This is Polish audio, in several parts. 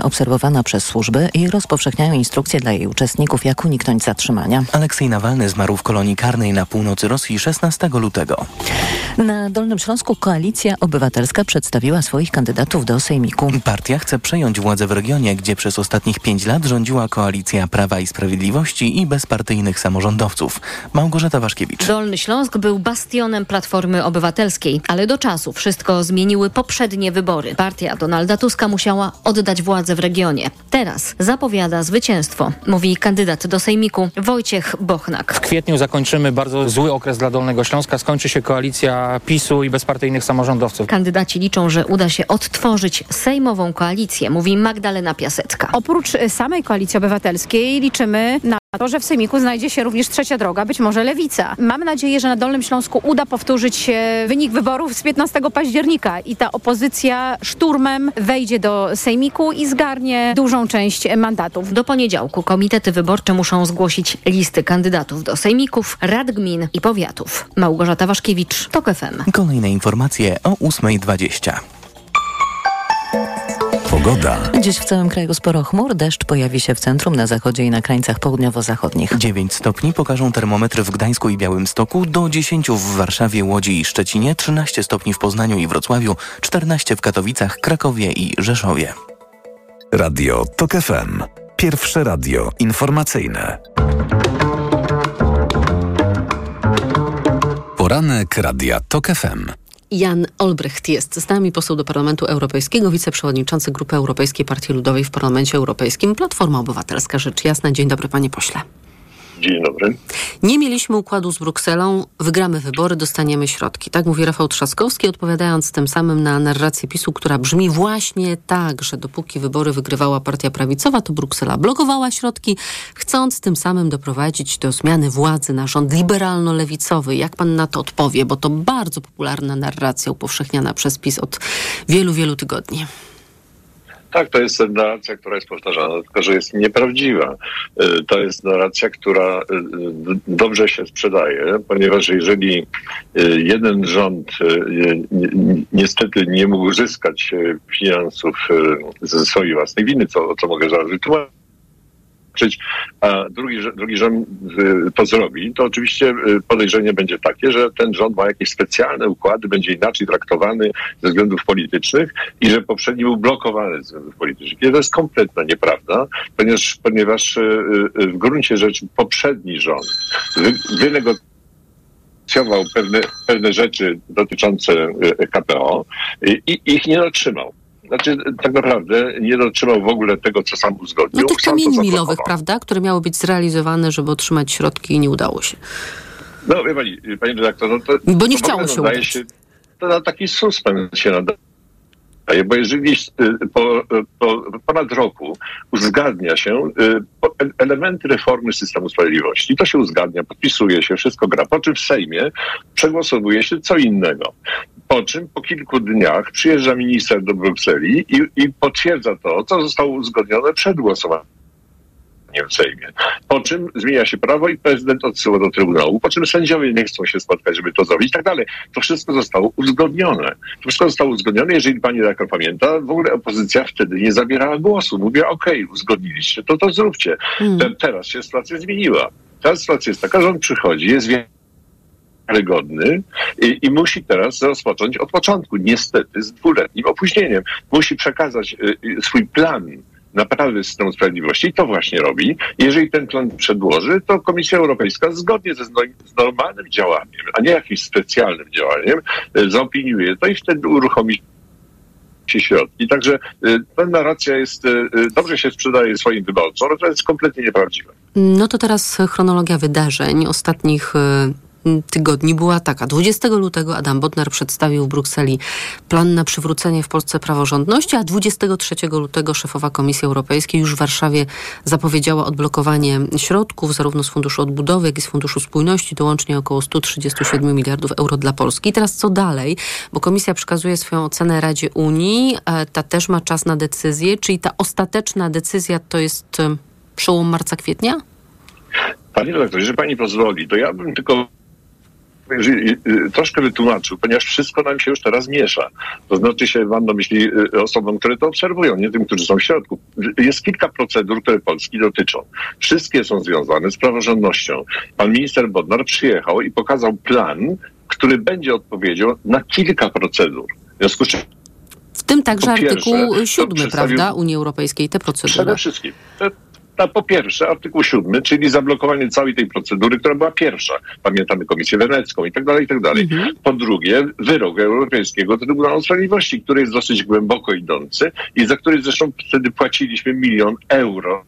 obserwowana przez służby i rozpowszechniają instrukcje dla jej uczestników, jak uniknąć zatrzymania. Aleksiej Nawalny zmarł w kolonii karnej na północy Rosji 16 lutego. Na Dolnym Śląsku Koalicja Obywatelska przedstawiła swoich kandydatów do Sejmiku. Partia chce przejąć władzę w regionie, gdzie przez ostatnich pięć lat rządziła koalicja Prawa i Sprawiedliwości i bezpartyjnych samorządowców. Małgorzata Waszkiewicz. Dolny Śląsk był bastionem Platformy Obywatelskiej, ale do czasu wszystko zmieniły poprzednie wybory. Partia Donalda Tuska musiała oddać władzę w regionie. Teraz zapowiada zwycięstwo, mówi kandydat do Sejmiku Wojciech Bochnak. W kwietniu zakończymy bardzo zły okres dla Dolnego Śląska. Skończy się koalicja PiSu i bezpartyjnych samorządowców. Kandydaci liczą, że uda się odtworzyć sejmową koalicję, mówi Magdalena Piasecka. Oprócz samej koalicji obywatelskiej liczymy na to, że w Sejmiku znajdzie się również trzecia droga, być może lewica. Mamy nadzieję, że na Dolnym Śląsku uda powtórzyć wynik wyborów z 15 października i ta opozycja szturmem wejdzie do Sejmiku i zgarnie dużą część mandatów. Do poniedziałku komitety wyborcze muszą zgłosić listy kandydatów do sejmików, rad gmin i powiatów. Małgorzata Waszkiewicz, TOK FM. Kolejne informacje o 8.20. Pogoda. Dziś w całym kraju sporo chmur. Deszcz pojawi się w centrum, na zachodzie i na krańcach południowo-zachodnich. 9 stopni pokażą termometry w Gdańsku i Białymstoku, do 10 w Warszawie, Łodzi i Szczecinie, 13 stopni w Poznaniu i Wrocławiu, 14 w Katowicach, Krakowie i Rzeszowie. Radio TOK FM. Pierwsze radio informacyjne. Poranek Radia TOK FM. Jan Olbrecht jest z nami, poseł do Parlamentu Europejskiego, wiceprzewodniczący Grupy Europejskiej Partii Ludowej w Parlamencie Europejskim, Platforma Obywatelska. Rzecz jasna. Dzień dobry, panie pośle. Dzień dobry. Nie mieliśmy układu z Brukselą, wygramy wybory, dostaniemy środki. Tak mówi Rafał Trzaskowski, odpowiadając tym samym na narrację PiSu, która brzmi właśnie tak, że dopóki wybory wygrywała partia prawicowa, to Bruksela blokowała środki, chcąc tym samym doprowadzić do zmiany władzy na rząd liberalno-lewicowy. Jak pan na to odpowie? Bo to bardzo popularna narracja upowszechniana przez PiS od wielu, wielu tygodni. Tak, to jest narracja, która jest powtarzana, tylko że jest nieprawdziwa. Y, to jest narracja, która y, dobrze się sprzedaje, ponieważ jeżeli y, jeden rząd niestety nie mógł uzyskać finansów ze swojej własnej winy, co, co mogę zaraz wytłumaczyć, a drugi, drugi rząd to zrobi, to oczywiście y, podejrzenie będzie takie, że ten rząd ma jakieś specjalne układy, będzie inaczej traktowany ze względów politycznych i że poprzedni był blokowany ze względów politycznych. I to jest kompletna nieprawda, ponieważ, ponieważ y, y, w gruncie rzeczy poprzedni rząd wynegocjował pewne, pewne rzeczy dotyczące KPO i ich nie otrzymał. Znaczy, tak naprawdę nie dotrzymał w ogóle tego, co sam uzgodnił. No tych kamieni milowych, prawda, które miały być zrealizowane, żeby otrzymać środki i nie udało się. No, wie pani, panie redaktor, no to... Bo nie chciało się udać. Się, to na taki suspens się nadaje bo jeżeli y, po, po, ponad roku uzgadnia się y, elementy reformy systemu sprawiedliwości, to się uzgadnia, podpisuje się, wszystko gra, po czym w Sejmie przegłosowuje się co innego. Po czym po kilku dniach przyjeżdża minister do Brukseli i, i potwierdza to, co zostało uzgodnione przed głosowaniem w Sejmie. Po czym zmienia się prawo i prezydent odsyła do Trybunału, po czym sędziowie nie chcą się spotkać, żeby to zrobić i tak dalej. To wszystko zostało uzgodnione. To wszystko zostało uzgodnione, jeżeli pani redaktor pamięta, w ogóle opozycja wtedy nie zabierała głosu. Mówiła, okej, okay, uzgodniliście, to to zróbcie. Hmm. Teraz się sytuacja zmieniła. Teraz sytuacja jest taka, że on przychodzi, jest wiarygodny i, i, musi teraz rozpocząć od początku, niestety z dwuletnim opóźnieniem. Musi przekazać y, y, swój plan naprawy systemu sprawiedliwości i to właśnie robi. Jeżeli ten plan przedłoży, to Komisja Europejska zgodnie ze z normalnym działaniem, a nie jakimś specjalnym działaniem, y, zaopiniuje to i wtedy uruchomi się środki. Także ta narracja jest, dobrze się sprzedaje swoim wyborcom, ale to jest kompletnie nieprawdziwe. No to teraz chronologia wydarzeń ostatnich tygodni była taka. 20 lutego Adam Bodnar przedstawił w Brukseli plan na przywrócenie w Polsce praworządności, a 23 lutego szefowa Komisji Europejskiej już w Warszawie zapowiedziała odblokowanie środków zarówno z Funduszu Odbudowy, jak i z Funduszu Spójności, to łącznie około 137 miliardów euro dla Polski. I teraz co dalej? Bo Komisja przekazuje swoją ocenę Radzie Unii, e, ta też ma czas na decyzję, czyli ta ostateczna decyzja to jest e, przełom marca-kwietnia? Panie redaktorze, jeżeli pani pozwoli, to ja bym tylko y, y, troszkę wytłumaczył, ponieważ wszystko nam się już teraz miesza. To znaczy się, mam na myśli y, osobom, które to obserwują, nie tym, którzy są w środku. Jest kilka procedur, które Polski dotyczą. Wszystkie są związane z praworządnością. Pan minister Bodnar przyjechał i pokazał plan, który będzie odpowiedzią na kilka procedur. W związku z czym W tym także Po artykuł to 7, przedstawił- prawda, Unii Europejskiej, te procedury. Przede wszystkim. To, to po pierwsze, artykuł 7, czyli zablokowanie całej tej procedury, która była pierwsza. Pamiętamy Komisję Wenecką i tak dalej, i tak dalej. Mhm. Po drugie, wyrok Europejskiego Trybunału Sprawiedliwości, który jest dosyć głęboko idący i za który zresztą wtedy płaciliśmy milion euro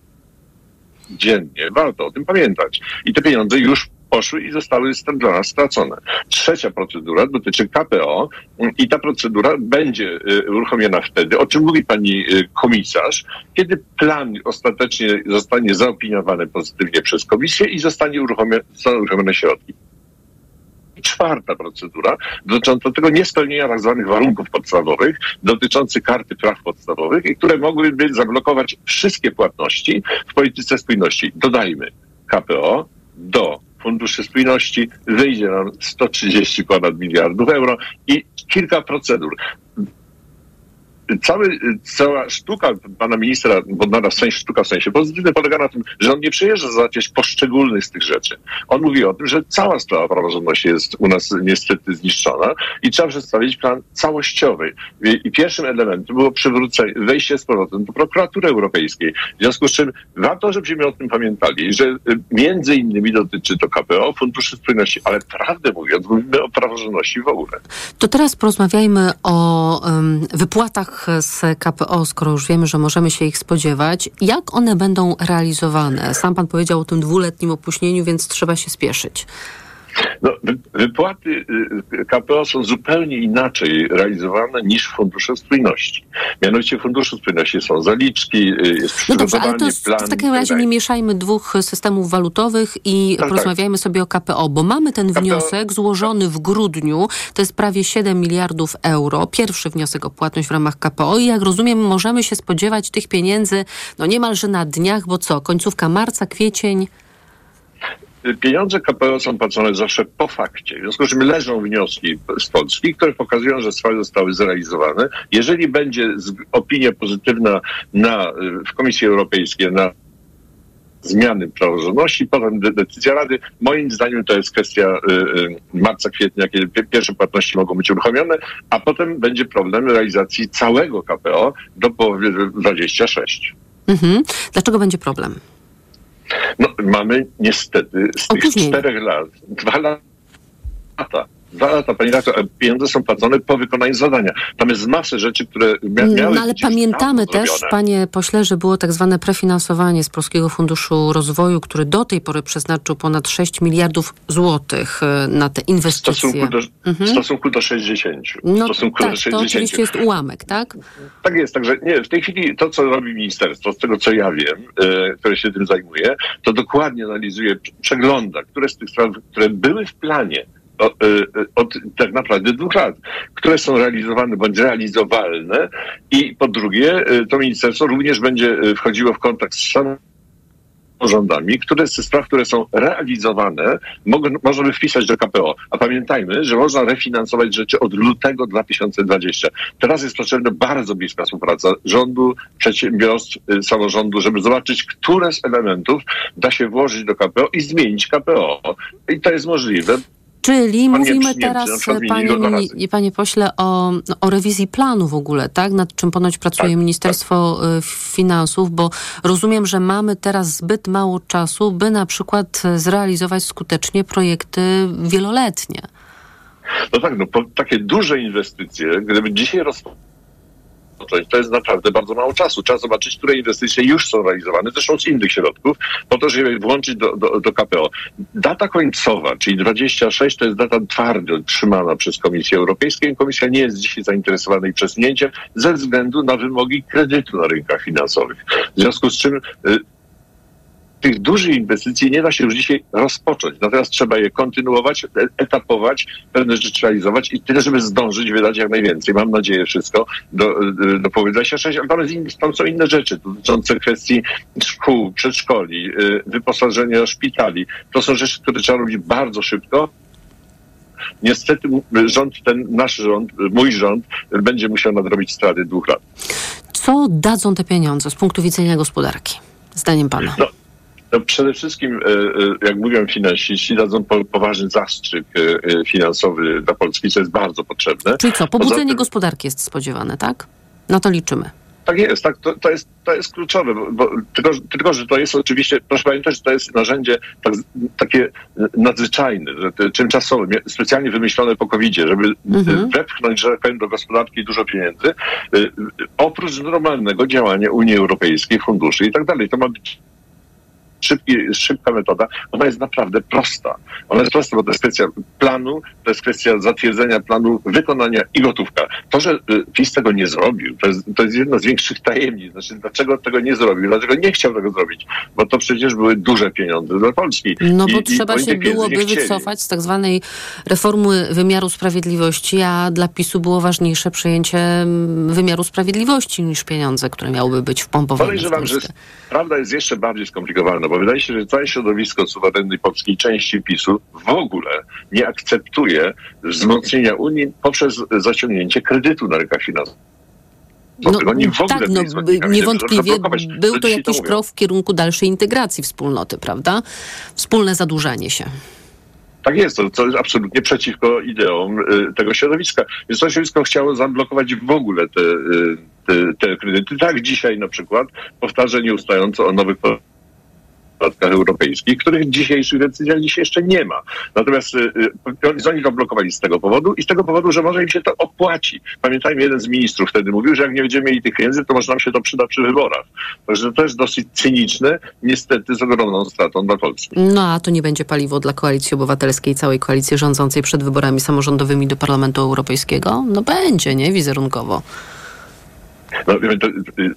dziennie. Warto o tym pamiętać. I te pieniądze już poszły i zostały dla nas stracone. Trzecia procedura dotyczy KPO i ta procedura będzie y, uruchomiona wtedy, o czym mówi pani y, komisarz, kiedy plan ostatecznie zostanie zaopiniowany pozytywnie przez komisję i zostanie uruchomione, zostaną uruchomione środki. Czwarta procedura dotycząca tego niespełnienia tak zwanych warunków podstawowych, dotyczących karty praw podstawowych i które mogłyby zablokować wszystkie płatności w polityce spójności. Dodajmy KPO do Funduszy Spójności wyjdzie nam 130 ponad miliardów euro i kilka procedur. Cały, cała sztuka pana ministra Bodnara, w sensie sztuka w sensie pozytywnym, polega na tym, że on nie przyjeżdża załatwiać poszczególnych z tych rzeczy. On mówi o tym, że cała sprawa praworządności jest u nas niestety zniszczona i trzeba przedstawić plan całościowy. I, pierwszym elementem było przywrócenie, wejście z powrotem do prokuratury europejskiej. W związku z czym warto, żebyśmy o tym pamiętali, że y, między innymi dotyczy to KPO, Funduszy Spójności, ale prawdę mówiąc, mówimy o praworządności w ogóle. To teraz porozmawiajmy o em, wypłatach z KPO, skoro już wiemy, że możemy się ich spodziewać. Jak one będą realizowane? Sam pan powiedział o tym dwuletnim opóźnieniu, więc trzeba się spieszyć. No, wy- wypłaty y, KPO są zupełnie inaczej realizowane niż w Funduszu Spójności. Mianowicie w Funduszu Spójności są zaliczki, y, jest No dobrze, ale to jest, plan. w takim tak razie nie mieszajmy dwóch systemów walutowych i Tak, porozmawiajmy sobie o KPO, bo mamy ten KPO wniosek złożony w grudniu, to jest prawie 7 miliardów euro, pierwszy wniosek o płatność w ramach KPO i jak rozumiem możemy się spodziewać tych pieniędzy no niemalże na dniach, bo co, końcówka marca, kwiecień? Pieniądze KPO są płacone zawsze po fakcie. W związku z czym leżą wnioski z Polski, które pokazują, że sprawy zostały zrealizowane. Jeżeli będzie opinia pozytywna na, w Komisji Europejskiej na zmiany praworządności, potem de- decyzja Rady. Moim zdaniem to jest kwestia y, y, marca, kwietnia, kiedy pie- pierwsze płatności mogą być uruchomione, a potem będzie problem realizacji całego KPO do połowy 26. Mhm. Dlaczego będzie problem? No, mamy niestety z tych Opóźnienie. czterech lat, dwa lata. Dwa lata, pani redaktor, pieniądze są płacone po wykonaniu zadania. Tam jest masę rzeczy, które mia- miały No ale pamiętamy też, zrobione. panie pośle, że było tak zwane prefinansowanie z Polskiego Funduszu Rozwoju, który do tej pory przeznaczył ponad 6 miliardów złotych e, na te W inwestycje. stosunku do, Mhm. w stosunku do 60. No w stosunku tak, do to 60. oczywiście jest ułamek, tak? Tak jest, także nie, w tej chwili to, co robi ministerstwo, z tego co ja wiem, e, które się tym zajmuje, to dokładnie analizuje, przegląda, które z tych spraw, które były w planie e, e, od tak naprawdę dwóch lat, które są realizowane bądź realizowalne i po drugie, e, to ministerstwo również będzie wchodziło w kontakt z samorządami, które ze spraw, które są realizowane, mogą, można by wpisać do KPO. A pamiętajmy, że można refinansować rzeczy od lutego 2020. Teraz jest potrzebna bardzo bliska współpraca rządu, przedsiębiorstw, y, samorządu, żeby zobaczyć, które z elementów da się włożyć do KPO i zmienić KPO. I to jest możliwe. Czyli mówimy na teraz, zmienili panie, mini- panie pośle, o, o rewizji planu w ogóle, tak? Nad czym ponoć pracuje Tak, Ministerstwo y, Finansów, bo rozumiem, że mamy teraz zbyt mało czasu, by na przykład zrealizować skutecznie projekty wieloletnie. No tak, no takie duże inwestycje, gdyby dzisiaj rozpocząć, to jest naprawdę bardzo mało czasu. Trzeba zobaczyć, które inwestycje już są realizowane, zresztą z innych środków, po to, żeby włączyć do, do, do KPO. Data końcowa, czyli 26, to jest data twardo trzymana przez Komisję Europejską. Komisja nie jest dzisiaj zainteresowana jej przesunięciem ze względu na wymogi kredytu na rynkach finansowych. W związku z czym y, tych dużych inwestycji nie da się już dzisiaj rozpocząć. Natomiast trzeba je kontynuować, e- etapować, pewne rzeczy realizować i tyle, żeby zdążyć wydać jak najwięcej. Mam nadzieję wszystko do, e, do połowy 26, ale tam, in, tam są inne rzeczy dotyczące kwestii szkół, przedszkoli, y, wyposażenia szpitali. To są rzeczy, które trzeba robić bardzo szybko. Niestety rząd, ten nasz rząd, mój rząd, będzie musiał nadrobić straty dwóch lat. Co dadzą te pieniądze z punktu widzenia gospodarki, zdaniem pana? No. No przede wszystkim, jak mówią finansiści, dadzą poważny zastrzyk finansowy dla Polski, co jest bardzo potrzebne. Czyli co, pobudzenie tym... gospodarki jest spodziewane, tak? Na to liczymy. Tak jest, tak, to, to, jest, to jest kluczowe, bo, bo, tylko, tylko, że to jest oczywiście, proszę pamiętać, że to jest narzędzie tak, takie nadzwyczajne, że tymczasowe, specjalnie wymyślone po covid żeby mhm. wepchnąć, że tak powiem, do gospodarki dużo pieniędzy, oprócz normalnego działania Unii Europejskiej, funduszy i tak dalej. To ma być szybki, szybka metoda, ona jest naprawdę prosta. Ona jest prosta, bo to jest kwestia planu, to jest kwestia zatwierdzenia planu, wykonania i gotówka. To, że y, PiS tego nie zrobił, to jest, to jest jedna z większych tajemnic. Znaczy, dlaczego tego nie zrobił? Dlaczego nie chciał tego zrobić? Bo to przecież były duże pieniądze dla Polski. No bo I, trzeba i się byłoby wycofać z tak zwanej reformy wymiaru sprawiedliwości, a dla PiSu było ważniejsze przejęcie mm, wymiaru sprawiedliwości niż pieniądze, które miałyby być wpompowane Podejrzewam, że prawda jest jeszcze bardziej skomplikowana, bo wydaje się, że całe środowisko suwerennej polskiej części PiSu w ogóle nie akceptuje wzmocnienia Unii poprzez zaciągnięcie kredytu na rynkach finansowych. No, tak, no, niewątpliwie był to jakiś to krok w kierunku dalszej integracji wspólnoty, prawda? Wspólne zadłużanie się. Tak jest, to, to jest absolutnie przeciwko ideom y, tego środowiska. Więc to środowisko chciało zablokować w ogóle te, y, te, te kredyty. Tak dzisiaj na przykład powtarza nieustająco o nowych podatkach europejskich, których dzisiejszych decyzjach dzisiaj jeszcze nie ma. Natomiast y, y, oni to blokowali z tego powodu i z tego powodu, że może im się to opłaci. Pamiętajmy, jeden z ministrów wtedy mówił, że jak nie będziemy mieli tych pieniędzy, to może nam się to przyda przy wyborach. Także to jest dosyć cyniczne, niestety z ogromną stratą dla Polski. No a to nie będzie paliwo dla Koalicji Obywatelskiej, całej koalicji rządzącej przed wyborami samorządowymi do Parlamentu Europejskiego? No będzie, nie? Wizerunkowo. No, to,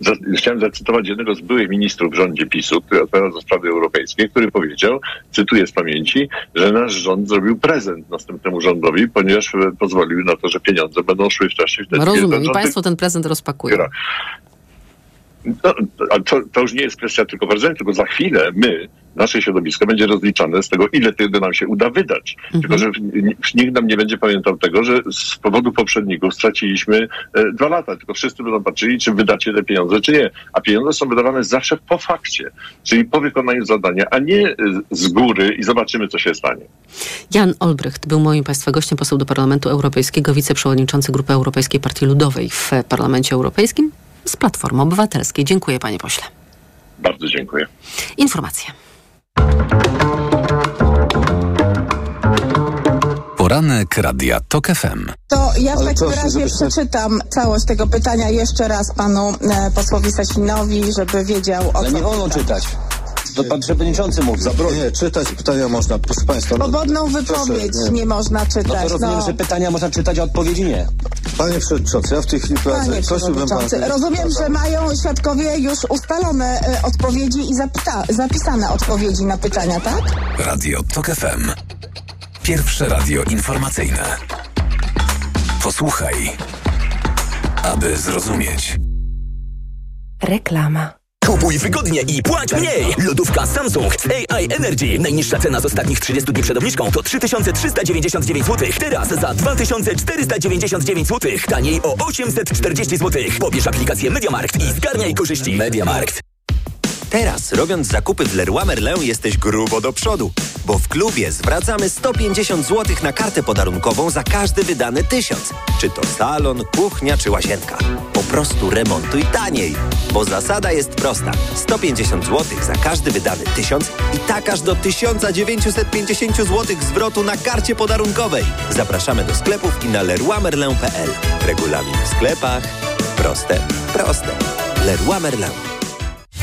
za, chciałem zacytować jednego z byłych ministrów w rządzie PiSu, który odpowiada za sprawy europejskie, który powiedział, cytuję z pamięci, że nasz rząd zrobił prezent następnemu rządowi, ponieważ pozwolił na to, że pieniądze będą szły w czasie wtedy. No rozumiem, i państwo ten prezent rozpakują. No, to, to, już nie jest kwestia tylko prezentu, tylko za chwilę my, nasze środowisko będzie rozliczane z tego, ile tego nam się uda wydać. Mhm. Tylko, że nikt nam nie będzie pamiętał tego, że z powodu poprzedników straciliśmy e, dwa lata. Tylko wszyscy będą patrzyli, czy wydacie te pieniądze, czy nie. A pieniądze są wydawane zawsze po fakcie, czyli po wykonaniu zadania, a nie e, z góry i zobaczymy, co się stanie. Jan Olbrycht był moim Państwa gościem, poseł do Parlamentu Europejskiego, wiceprzewodniczący Grupy Europejskiej Partii Ludowej w Parlamencie Europejskim z Platformy Obywatelskiej. Dziękuję panie pośle. Bardzo dziękuję. Informacje. Poranek Radia TOK FM. To ja w takim razie przeczytam całość tego pytania jeszcze raz panu e, posłowi Sasinowi, żeby wiedział o Ale co... nie wolno czytać. To pan przewodniczący mówi. Zabroni. Nie, czytać pytania można, proszę państwa. Swobodną wypowiedź proszę, nie. nie. można czytać. No to rozumiem, no. że pytania można czytać, a odpowiedzi nie. Panie przewodniczący, ja w tej chwili prowadzę. Prosiłbym pana. Rozumiem, że mają świadkowie już ustalone y, odpowiedzi i zapyta, zapisane odpowiedzi na pytania, tak? Radio TOK FM. Pierwsze radio informacyjne. Posłuchaj, aby zrozumieć. Reklama. Kupuj wygodnie i płać mniej! Lodówka Samsung AI Energy. Najniższa cena z ostatnich 30 dni przed obniżką to 3399 zł. Teraz za 2499 zł. Taniej o 840 zł. Pobierz aplikację MediaMarkt i zgarniaj korzyści. MediaMarkt. Teraz, robiąc zakupy w Leroy Merlin, jesteś grubo do przodu, bo w klubie zwracamy 150 zł na kartę podarunkową za każdy wydany tysiąc. Czy to salon, kuchnia czy łazienka. Po prostu remontuj taniej, bo zasada jest prosta. 150 zł za każdy wydany tysiąc i tak aż do 1950 zł zwrotu na karcie podarunkowej. Zapraszamy do sklepów i na leroymerlin.pl. Regulamin w sklepach. Proste, proste. Leroy Merlin.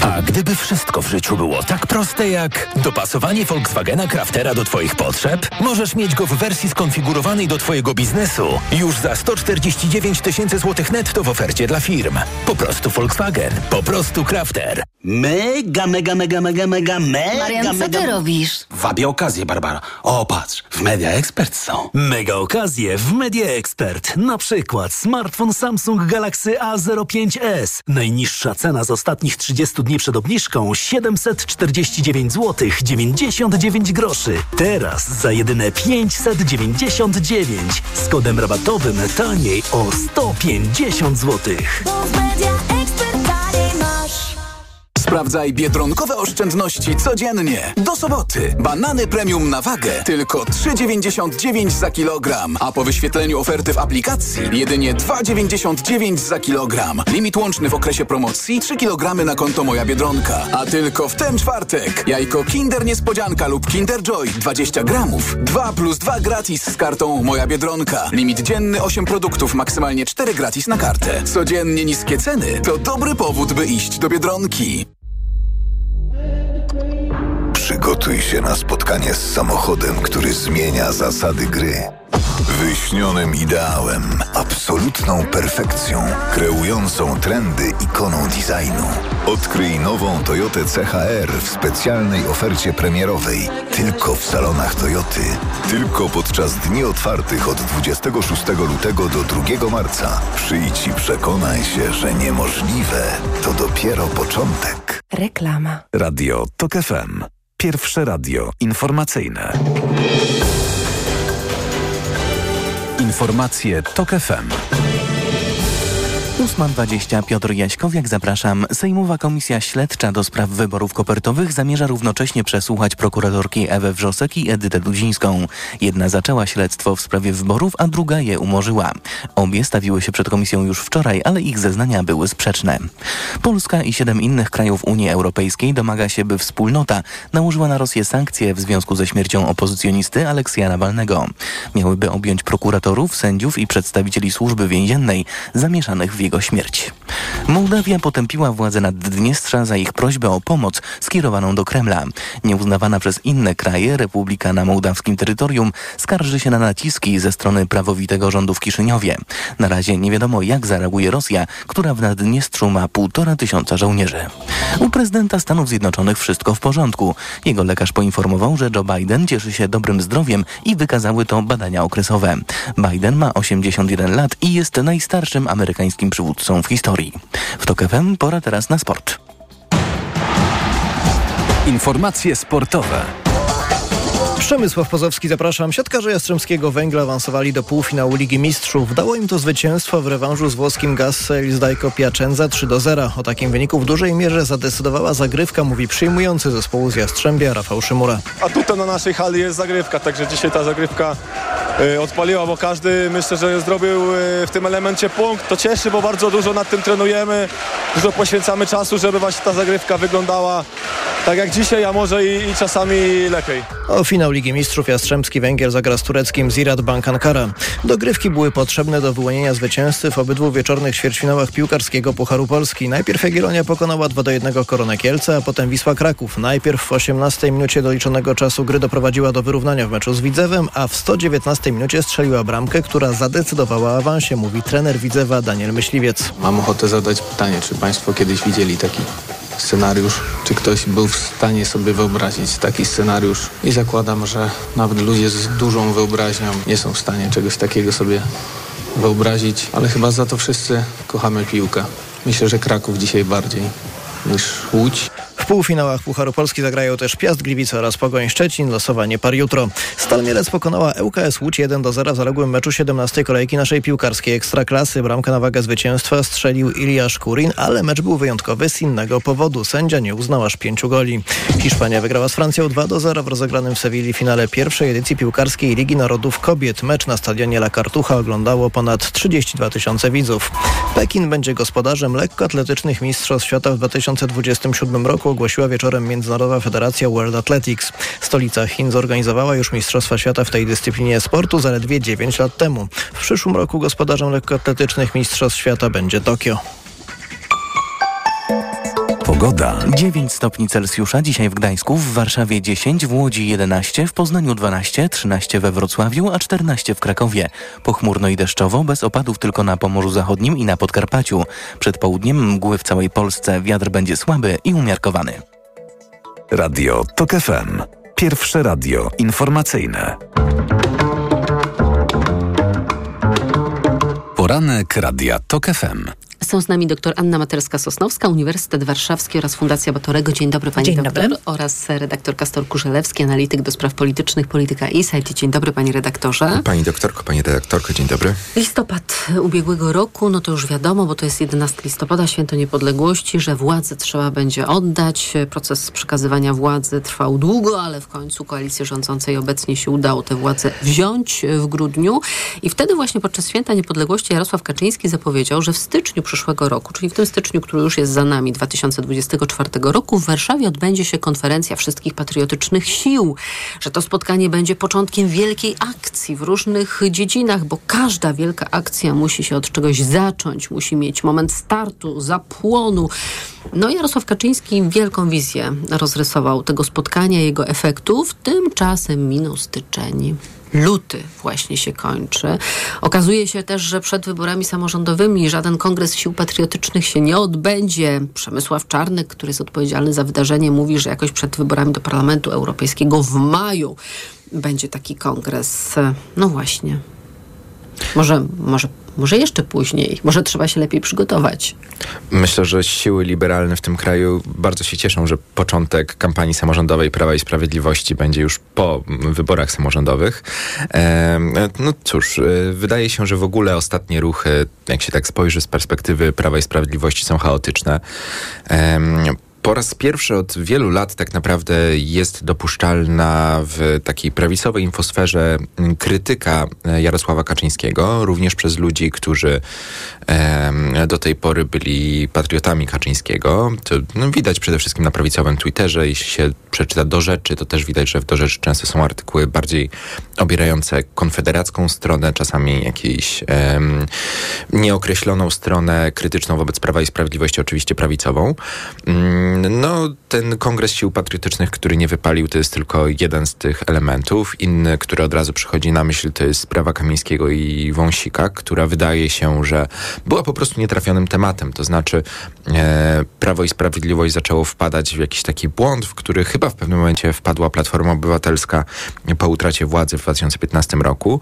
A gdyby wszystko w życiu było tak proste jak dopasowanie Volkswagena Craftera do Twoich potrzeb, możesz mieć go w wersji skonfigurowanej do Twojego biznesu już za 149 tysięcy złotych netto w ofercie dla firm. Po prostu Volkswagen, po prostu Crafter. Mega, mega, mega, mega, mega, mega, Marian, co mega... ty robisz? Wabię okazję, Barbara. O, patrz, w Media Expert są. Mega okazje w Media Expert. Na przykład smartfon Samsung Galaxy A05s. Najniższa cena z ostatnich 30 dni przed obniżką 749 zł 99 groszy. Teraz za jedyne 599 z kodem rabatowym taniej o 150 zł. Sprawdzaj biedronkowe oszczędności codziennie. Do soboty. Banany premium na wagę tylko 3,99 za kilogram. A po wyświetleniu oferty w aplikacji jedynie 2,99 za kilogram. Limit łączny w okresie promocji 3 kg na konto Moja Biedronka. A tylko w ten czwartek. Jajko Kinder Niespodzianka lub Kinder Joy 20 gramów. 2 plus 2 gratis z kartą Moja Biedronka. Limit dzienny 8 produktów, maksymalnie 4 gratis na kartę. Codziennie niskie ceny to dobry powód, by iść do Biedronki. Przygotuj się na spotkanie z samochodem, który zmienia zasady gry. Wyśnionym ideałem, absolutną perfekcją, kreującą trendy ikoną designu. Odkryj nową Toyotę CHR w specjalnej ofercie premierowej. Tylko w salonach Toyoty. Tylko podczas dni otwartych od 26 lutego do 2 marca. Przyjdź i przekonaj się, że niemożliwe to dopiero początek. Reklama. Radio TOK FM. Pierwsze radio informacyjne. Informacje TOK FM. 8.20 Piotr Jaśkowiak, zapraszam. Sejmowa Komisja Śledcza do spraw wyborów kopertowych zamierza równocześnie przesłuchać prokuratorki Ewę Wrzosek i Edytę Dudzińską. Jedna zaczęła śledztwo w sprawie wyborów, a druga je umorzyła. Obie stawiły się przed komisją już wczoraj, ale ich zeznania były sprzeczne. Polska i siedem innych krajów Unii Europejskiej domaga się, by wspólnota nałożyła na Rosję sankcje w związku ze śmiercią opozycjonisty Aleksja Nawalnego. Miałyby objąć prokuratorów, sędziów i przedstawicieli służby więziennej zamieszanych w jego śmierć. Mołdawia potępiła władze Naddniestrza za ich prośbę o pomoc skierowaną do Kremla. Nieuznawana przez inne kraje Republika na mołdawskim terytorium skarży się na naciski ze strony prawowitego rządu w Kiszyniowie. Na razie nie wiadomo jak zareaguje Rosja, która w Naddniestrzu ma półtora tysiąca żołnierzy. U prezydenta Stanów Zjednoczonych wszystko w porządku. Jego lekarz poinformował, że Joe Biden cieszy się dobrym zdrowiem i wykazały to badania okresowe. Biden ma 81 lat i jest najstarszym amerykańskim przywódcą w historii. W TOK FM pora teraz na sport. Informacje sportowe. Przemysław Pozowski, zapraszam. Siatkarze Jastrzębskiego Węgla awansowali do półfinału Ligi Mistrzów. Dało im to zwycięstwo w rewanżu z włoskim Gassel z Dajko Piacenza 3 do 0. O takim wyniku w dużej mierze zadecydowała zagrywka, mówi przyjmujący zespołu z Jastrzębia Rafał Szymura. A tutaj na naszej hali jest zagrywka, także dzisiaj ta zagrywka y, odpaliła, bo każdy myślę, że zrobił y, w tym elemencie punkt. To cieszy, bo bardzo dużo nad tym trenujemy, dużo poświęcamy czasu, żeby właśnie ta zagrywka wyglądała tak jak dzisiaj, a może i, i czasami lepiej. O finał Ligi Mistrzów Jastrzębski Węgier zagra z tureckim Zirad Bank Ankara. Dogrywki były potrzebne do wyłonienia zwycięzcy w obydwu wieczornych ćwierćfinałach piłkarskiego Pucharu Polski. Najpierw Jagiellonia pokonała 2 do 1 Koronę Kielce, a potem Wisła Kraków. Najpierw w 18 minucie doliczonego czasu gry doprowadziła do wyrównania w meczu z Widzewem, a w 119 minucie strzeliła bramkę, która zadecydowała o awansie, mówi trener Widzewa Daniel Myśliwiec. Mam ochotę zadać pytanie, czy Państwo kiedyś widzieli taki scenariusz, czy ktoś był w stanie sobie wyobrazić taki scenariusz i zakładam, że nawet ludzie z dużą wyobraźnią nie są w stanie czegoś takiego sobie wyobrazić, ale chyba za to wszyscy kochamy piłkę. Myślę, że Kraków dzisiaj bardziej niż Łódź. W półfinałach Pucharu Polski zagrają też Piast Gliwice oraz Pogoń Szczecin. Losowanie par jutro. Stal Mielec pokonała ŁKS Łódź 1 do 0 w zaległym meczu 17 kolejki naszej piłkarskiej Ekstraklasy. Bramkę na wagę zwycięstwa strzelił Iliasz Kurin, ale mecz był wyjątkowy z innego powodu. Sędzia nie uznał aż pięciu goli. Hiszpania wygrała z Francją 2 do 0 w rozegranym w Sewilli finale pierwszej edycji piłkarskiej Ligi Narodów Kobiet. Mecz na stadionie La Cartucha oglądało ponad 32 tysiące widzów. Pekin będzie gospodarzem lekkoatletycznych Mistrzostw Świata w 2027 roku ogłosiła wieczorem Międzynarodowa Federacja World Athletics. Stolica Chin zorganizowała już Mistrzostwa Świata w tej dyscyplinie sportu zaledwie 9 lat temu. W przyszłym roku gospodarzem lekkoatletycznych Mistrzostw Świata będzie Tokio. Pogoda. 9 stopni Celsjusza dzisiaj w Gdańsku, w Warszawie 10, w Łodzi 11, w Poznaniu 12, 13 we Wrocławiu, a 14 w Krakowie. Pochmurno i deszczowo, bez opadów tylko na Pomorzu Zachodnim i na Podkarpaciu. Przed południem mgły w całej Polsce, wiatr będzie słaby i umiarkowany. Radio TOK FM. Pierwsze radio informacyjne. Poranek Radia TOK FM. Są z nami dr Anna Materska-Sosnowska, Uniwersytet Warszawski oraz Fundacja Batorego. Dzień dobry pani Dzień doktor. dobry. Oraz redaktor Kastor Kurzelewski, analityk do spraw politycznych, Polityka Insight. Dzień dobry panie redaktorze. Pani doktorko, pani redaktorko, dzień dobry. Listopad ubiegłego roku, no to już wiadomo, bo to jest 11 listopada, święto niepodległości, że władzę trzeba będzie oddać. Proces przekazywania władzy trwał długo, ale w końcu koalicji rządzącej obecnie się udało tę władzę wziąć w grudniu. I wtedy właśnie podczas święta niepodległości Jarosław Kaczyński zapowiedział, że w styczniu przyszłego roku, czyli w tym styczniu, który już jest za nami, 2024 roku, w Warszawie odbędzie się konferencja wszystkich patriotycznych sił, że to spotkanie będzie początkiem wielkiej akcji w różnych dziedzinach, bo każda wielka akcja musi się od czegoś zacząć, musi mieć moment startu, zapłonu. No Jarosław Kaczyński wielką wizję rozrysował tego spotkania, jego efektów. Tymczasem minął styczeń luty właśnie się kończy. Okazuje się też, że przed wyborami samorządowymi żaden kongres sił patriotycznych się nie odbędzie. Przemysław Czarnek, który jest odpowiedzialny za wydarzenie, mówi, że jakoś przed wyborami do Parlamentu Europejskiego w maju będzie taki kongres. No właśnie. Może, może, może jeszcze później. Może trzeba się lepiej przygotować. Myślę, że siły liberalne w tym kraju bardzo się cieszą, że początek kampanii samorządowej Prawa i Sprawiedliwości będzie już po wyborach samorządowych. No cóż, e, wydaje się, że w ogóle ostatnie ruchy, jak się tak spojrzy z perspektywy Prawa i Sprawiedliwości, są chaotyczne. Po raz pierwszy od wielu lat tak naprawdę jest dopuszczalna w takiej prawicowej infosferze krytyka e, Jarosława Kaczyńskiego, również przez ludzi, którzy do tej pory byli patriotami Kaczyńskiego. To no, widać przede wszystkim na prawicowym Twitterze. Jeśli się przeczyta do rzeczy, to też widać, że w do rzeczy często są artykuły bardziej obierające konfederacką stronę, czasami jakąś e, nieokreśloną stronę krytyczną wobec Prawa i Sprawiedliwości, oczywiście prawicową. Mm, no, ten Kongres Sił Patriotycznych, który nie wypalił, to jest tylko jeden z tych elementów. Inny, który od razu przychodzi na myśl, to jest sprawa Kamińskiego i Wąsika, która wydaje się, że była po prostu nietrafionym tematem. To znaczy, e, Prawo i Sprawiedliwość zaczęło wpadać w jakiś taki błąd, w który chyba w pewnym momencie wpadła Platforma Obywatelska po utracie władzy w 2015 roku.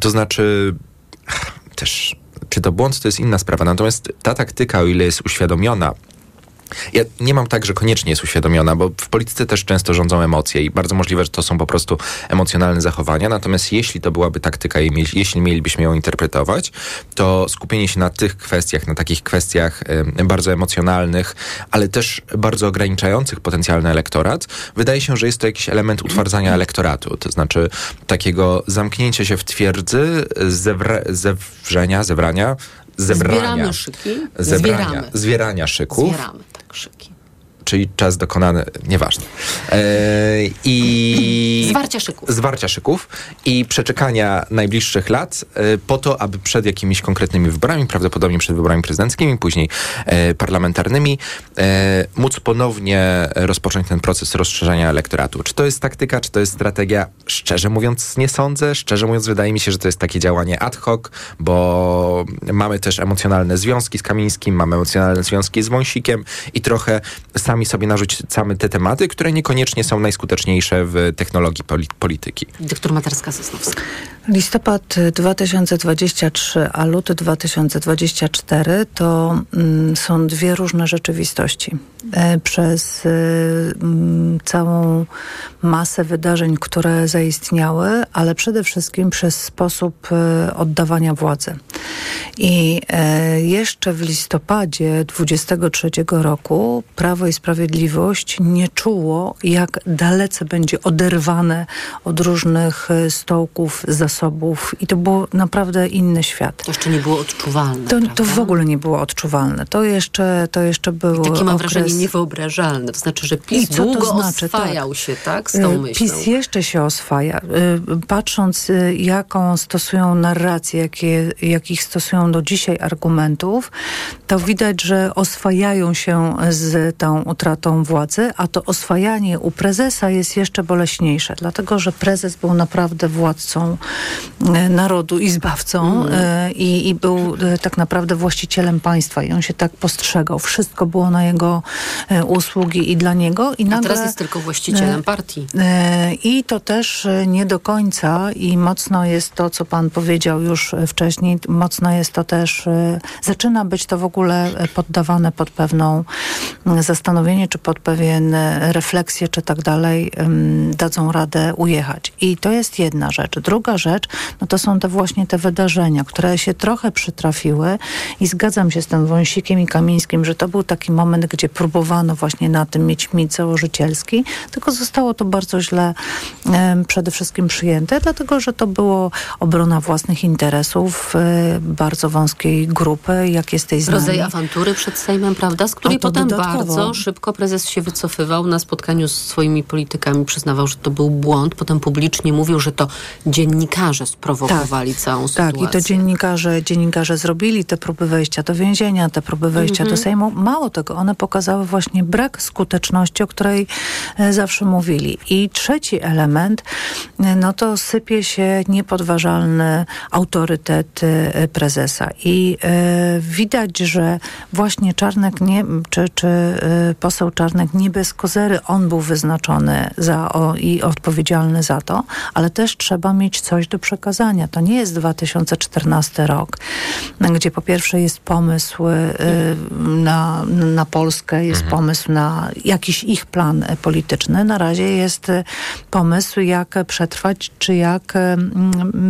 To znaczy, też, czy to błąd, to jest inna sprawa. Natomiast ta taktyka, o ile jest uświadomiona, ja nie mam tak, że koniecznie jest uświadomiona, bo w polityce też często rządzą emocje i bardzo możliwe, że to są po prostu emocjonalne zachowania. Natomiast jeśli to byłaby taktyka i jeśli mielibyśmy ją interpretować, to skupienie się na tych kwestiach, na takich kwestiach y, bardzo emocjonalnych, ale też bardzo ograniczających potencjalny elektorat, wydaje się, że jest to jakiś element utwardzania elektoratu. To znaczy takiego zamknięcia się w twierdzy, zewra, zewrzenia, zebrania, zebrania. Zbieramy szyki. Zebrania, Zbieramy. zwierania szyków. Zbieramy, tak, szyki. Czyli czas dokonany, nieważne. E, I. Zwarcia szyków. Zwarcia szyków i przeczekania najbliższych lat e, po to, aby przed jakimiś konkretnymi wyborami, prawdopodobnie przed wyborami prezydenckimi, później e, parlamentarnymi, e, móc ponownie rozpocząć ten proces rozszerzania elektoratu. Czy to jest taktyka, czy to jest strategia? Szczerze mówiąc, nie sądzę. Szczerze mówiąc, wydaje mi się, że to jest takie działanie ad hoc, bo mamy też emocjonalne związki z Kamińskim, mamy emocjonalne związki z Wąsikiem i trochę sami sobie narzucamy te tematy, które niekoniecznie są najskuteczniejsze w technologii poli- polityki. Doktor Materska-Sosnowska. Listopad 2023, a luty 2024 to mm, są dwie różne rzeczywistości. E, przez y, całą masę wydarzeń, które zaistniały, ale przede wszystkim przez sposób y, oddawania władzy. I e, jeszcze w listopadzie 23 roku Prawo i Sprawiedliwość nie czuło, jak dalece będzie oderwane od różnych stołków, zasobów i to było naprawdę inny świat. To jeszcze nie było odczuwalne. To, to w ogóle nie było odczuwalne. To jeszcze, to jeszcze był Takie mam okres... wrażenie niewyobrażalne. To znaczy, że PiS I co to długo znaczy? oswajał Tak. się tak, z tą Y, myślą. PiS jeszcze się oswaja. Y, Patrząc, y, jaką stosują narrację, jakie, jaki jakich stosują do dzisiaj argumentów, to widać, że oswajają się z tą utratą władzy, a to oswajanie u prezesa jest jeszcze boleśniejsze, dlatego że prezes był naprawdę władcą narodu i zbawcą mm. e, i, i, był e, tak naprawdę właścicielem państwa i on się tak postrzegał. Wszystko było na jego usługi i dla niego. I nagle, a teraz jest tylko właścicielem partii. I to też nie do końca i mocno jest to, co pan powiedział już wcześniej, mocno jest to też, zaczyna być to w ogóle poddawane pod pewną zastanowienie, czy pod pewien refleksję, czy tak dalej dadzą radę ujechać. I to jest jedna rzecz. Druga rzecz, no to są te właśnie te wydarzenia, które się trochę przytrafiły i zgadzam się z tym Wąsikiem i Kamińskim, że to był taki moment, gdzie próbowano właśnie na tym mieć mit założycielski, tylko zostało to bardzo źle przede wszystkim przyjęte, dlatego, że to było obrona własnych interesów y, bardzo wąskiej grupy, jak jesteś znany. Rodzaj awantury przed Sejmem, prawda? Z której potem dodatkowo. bardzo szybko prezes się wycofywał na spotkaniu z swoimi politykami, przyznawał, że to był błąd, potem publicznie mówił, że to dziennikarze sprowokowali tak, całą sytuację. Tak, i to dziennikarze, dziennikarze zrobili te próby wejścia do więzienia, te próby wejścia do mhm. Sejmu. Mało tego, one pokazały właśnie brak skuteczności, o której e, zawsze mówili. I trzeci element, e, no to sypie się niepodważalny autorytet e, prezesa. I y, widać, że właśnie Czarnek nie, czy, czy y, poseł Czarnek nie bez kozery, on był wyznaczony za, o, i odpowiedzialny za to, ale też trzeba mieć coś do przekazania. To nie jest 2014 rok, gdzie po pierwsze jest pomysł y, na, na Polskę, jest mhm. pomysł na jakiś ich plan polityczny. Na razie jest pomysł, jak przetrwać, czy jak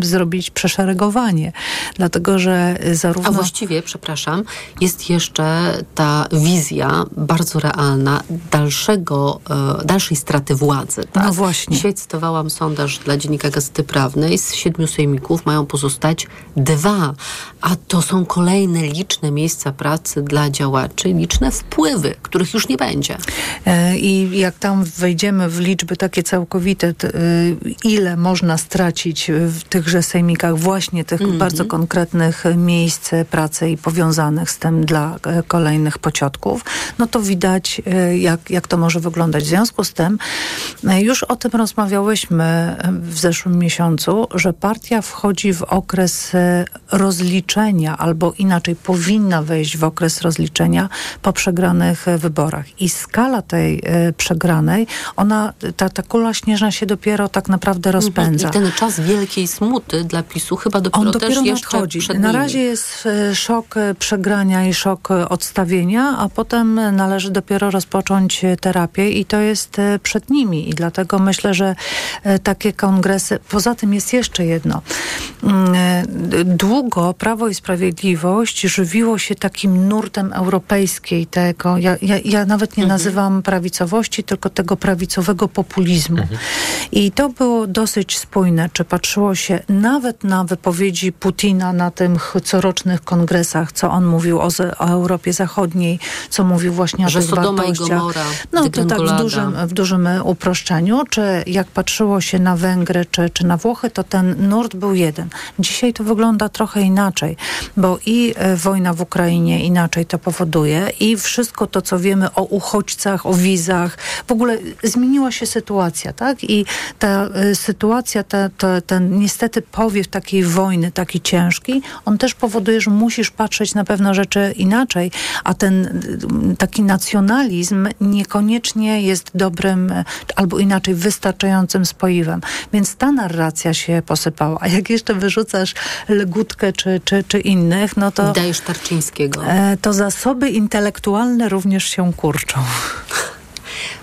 zrobić przeszeregowanie. Dlatego, że zarówno... A właściwie, przepraszam, jest jeszcze ta wizja bardzo realna dalszego, e, dalszej straty władzy. Tak? No właśnie. Dzisiaj cytowałam sondaż dla Dziennika Gazety Prawnej. Z siedmiu sejmików mają pozostać dwa. A to są kolejne liczne miejsca pracy dla działaczy, liczne wpływy, których już nie będzie. E, I jak tam wejdziemy w liczby takie całkowite, e, ile można stracić w tychże sejmikach właśnie tych mm -hmm. bardzo konkretnych miejsc pracy i powiązanych z tym dla e, kolejnych pociotków, no to widać, jak, jak to może wyglądać. W związku z tym już o tym rozmawiałyśmy w zeszłym miesiącu, że partia wchodzi w okres rozliczenia, albo inaczej powinna wejść w okres rozliczenia po przegranych wyborach. I skala tej przegranej, ona, ta, ta kula śnieżna się dopiero tak naprawdę mhm. rozpędza. I ten czas wielkiej smuty dla PiSu chyba dopiero, On dopiero też nadchodzi. Na razie jest e, szok e, przegrania i szok e, odstawienia, a potem należy dopiero rozpocząć terapię i to jest przed nimi. I dlatego myślę, że takie kongresy... Poza tym jest jeszcze jedno. Mm, długo Prawo i Sprawiedliwość żywiło się takim nurtem europejskiej tego, ja, ja, ja nawet nie mhm. nazywam prawicowości, tylko tego prawicowego populizmu. Mhm. I to było dosyć spójne, czy patrzyło się nawet na wypowiedzi Putina na tych corocznych kongresach, co on mówił o, o Europie Zachodniej, co mówił właśnie o Że tych Sodoma wartościach. I Gomora, no to tak w dużym, w dużym uproszczeniu, czy jak patrzyło się na Węgry, czy, czy na Włochy, to ten nurt był jeden. Dzisiaj to wygląda trochę inaczej, bo i e, wojna w Ukrainie inaczej to powoduje i wszystko to, co wiemy o uchodźcach, o wizach, w ogóle zmieniła się sytuacja, tak? I ta y, sytuacja, ta, ta, ten niestety powiew takiej wojny, taki ciężki, on też powoduje, że musisz patrzeć na pewne rzeczy inaczej, a ten y, taki nacjonalizm niekoniecznie jest dobrym albo inaczej wystarczającym spoiwem. Więc ta narracja się posypała. A jak jeszcze wyrzucasz Legutkę czy, czy, czy innych, no to... Dajesz Tarczyńskiego. E, to zasoby intelektualne również się kurczą.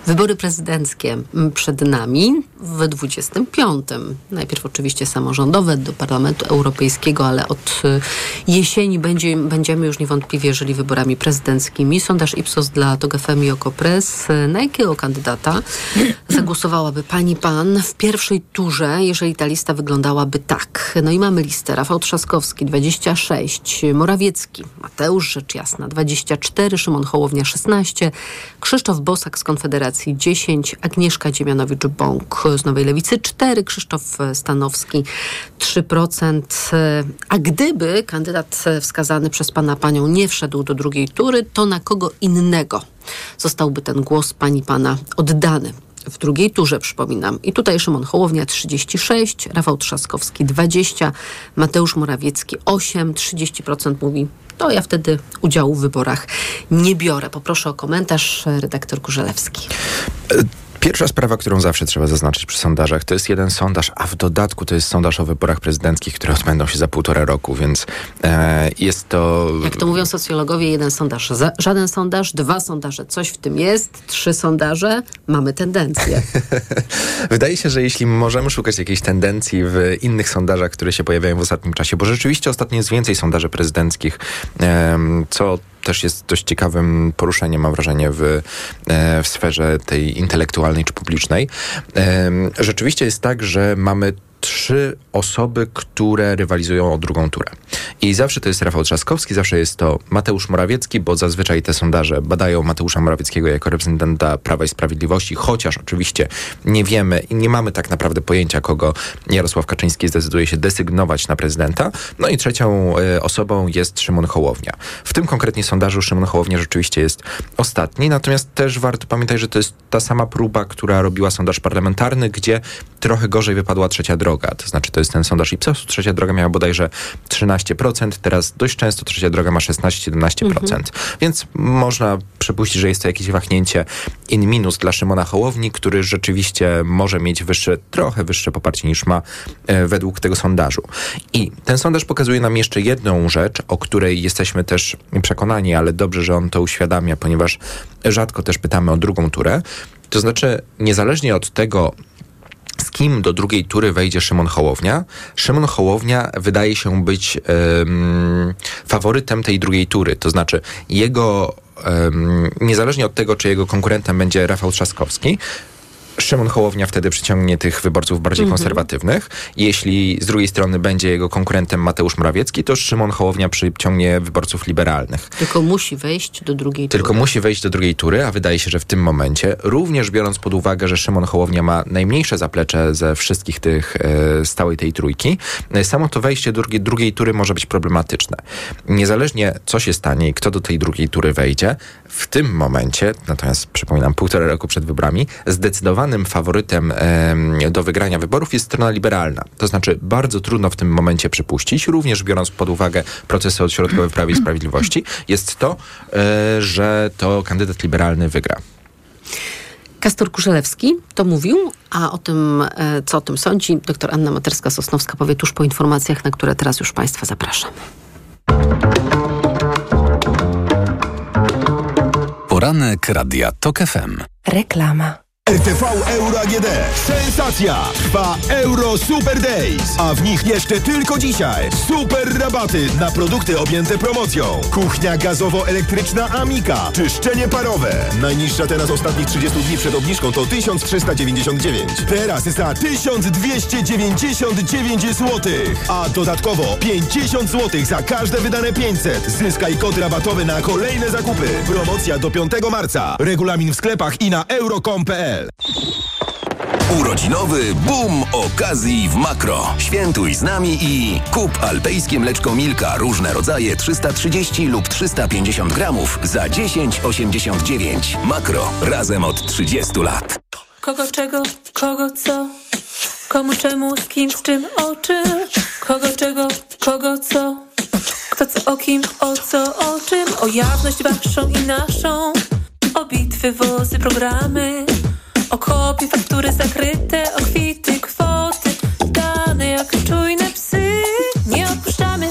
Wybory prezydenckie przed nami w 25. Najpierw oczywiście samorządowe do Parlamentu Europejskiego, ale od y, jesieni będzie, będziemy już niewątpliwie żyli wyborami prezydenckimi. Sondaż Ipsos dla TOG FM i Okopres. Na jakiego kandydata zagłosowałaby pani pan w pierwszej turze, jeżeli ta lista wyglądałaby tak? No i mamy listę. Rafał Trzaskowski 26, Morawiecki, Mateusz Rzecz Jasna 24, Szymon Hołownia 16, Krzysztof Bosak z Konfederacji Konfederacji 10, Agnieszka Dziemianowicz-Bąk z Nowej Lewicy 4, Krzysztof Stanowski 3%. A gdyby kandydat wskazany przez pana panią nie wszedł do drugiej tury, to na kogo innego zostałby ten głos pani pana oddany? W drugiej turze, przypominam. I tutaj Szymon Hołownia 36, Rafał Trzaskowski 20, Mateusz Morawiecki 8, 30% mówi, to ja wtedy udziału w wyborach nie biorę. Poproszę o komentarz redaktor Kurzelewski. Pierwsza sprawa, którą zawsze trzeba zaznaczyć przy sondażach, to jest jeden sondaż, a w dodatku to jest sondaż o wyborach prezydenckich, które odbędą się za półtora roku, więc e, jest to... Jak to mówią socjologowie, jeden sondaż, za, żaden sondaż, dwa sondaże, coś w tym jest, trzy sondaże, mamy tendencję. Wydaje się, że jeśli możemy szukać jakiejś tendencji w innych sondażach, które się pojawiają w ostatnim czasie, bo rzeczywiście ostatnio jest więcej sondaży prezydenckich, e, co też jest dość ciekawym poruszeniem, mam wrażenie, w, e, w sferze tej intelektualnej czy publicznej. Rzeczywiście jest tak, że mamy trzy osoby, które rywalizują o drugą turę. I zawsze to jest Rafał Trzaskowski, zawsze jest to Mateusz Morawiecki, bo zazwyczaj te sondaże badają Mateusza Morawieckiego jako reprezentanta Prawa i Sprawiedliwości, chociaż oczywiście nie wiemy i nie mamy tak naprawdę pojęcia, kogo Jarosław Kaczyński zdecyduje się desygnować na prezydenta. No i trzecią y, osobą jest Szymon Hołownia. W tym konkretnie sondażu Szymon Hołownia rzeczywiście jest ostatni, natomiast też warto pamiętać, że to jest ta sama próba, która robiła sondaż parlamentarny, gdzie trochę gorzej wypadła trzecia droga droga. To znaczy, to jest ten sondaż Ipsosu. Trzecia droga miała bodajże 13%, teraz dość często trzecia droga ma 16-17%. Mhm. Więc można przypuścić, że jest to jakieś wahnięcie in minus dla Szymona Hołowni, który rzeczywiście może mieć wyższe, trochę wyższe poparcie niż ma e, według tego sondażu. I ten sondaż pokazuje nam jeszcze jedną rzecz, o której jesteśmy też przekonani, ale dobrze, że on to uświadamia, ponieważ rzadko też pytamy o drugą turę. To znaczy, niezależnie od tego, z kim do drugiej tury wejdzie Szymon Hołownia. Szymon Hołownia wydaje się być um, faworytem tej drugiej tury. To znaczy jego, um, niezależnie od tego, czy jego konkurentem będzie Rafał Trzaskowski, Szymon Hołownia wtedy przyciągnie tych wyborców bardziej mhm. konserwatywnych. Jeśli z drugiej strony będzie jego konkurentem Mateusz Morawiecki, to Szymon Hołownia przyciągnie wyborców liberalnych. Tylko musi wejść do drugiej tury. Tylko musi wejść do drugiej tury, a wydaje się, że w tym momencie, również biorąc pod uwagę, że Szymon Hołownia ma najmniejsze zaplecze ze wszystkich tych e, stałej tej trójki, e, samo to wejście do drugiej, drugiej tury może być problematyczne. Niezależnie co się stanie i kto do tej drugiej tury wejdzie, w tym momencie, natomiast przypominam, półtora roku przed wyborami, zdecydowanie zdecydowanym faworytem do wygrania wyborów jest strona liberalna. To znaczy bardzo trudno w tym momencie przypuścić, również biorąc pod uwagę procesy odśrodkowe w Prawie i Sprawiedliwości, jest to, e, że to kandydat liberalny wygra. Kastor Kurzelewski to mówił, a o tym, e, co o tym sądzi, dr Anna Materska-Sosnowska powie tuż po informacjach, na które teraz już Państwa zapraszam. Poranek Radia TOK FM. Reklama. RTV Euro AGD. Sensacja! Trwa Euro Super Days, a w nich jeszcze tylko dzisiaj super rabaty na produkty objęte promocją. Kuchnia gazowo-elektryczna Amika, czyszczenie parowe. Najniższa teraz ostatnich 30 dni przed obniżką to 1399. Teraz za 1299 zł. A dodatkowo 50 zł za każde wydane 500. Zyskaj kod rabatowy na kolejne zakupy. Promocja do 5 marca. Regulamin w sklepach i na euro.com.pl Urodzinowy boom okazji w Makro. Świętuj z nami i kup alpejskie mleczko Milka różne rodzaje 330 lub 350 gramów za 10,89. Makro. Razem od 30 lat. Kogo czego, kogo co? Komu czemu, z kim, z czym, o czym? Kogo czego, kogo co? Kto co o kim, o co, o czym? O jawność waszą i naszą. O bitwy, wozy, programy o kopie, faktury zakryte, o kwity, kwoty. Dane jak czujne psy. Nie odpuszczamy,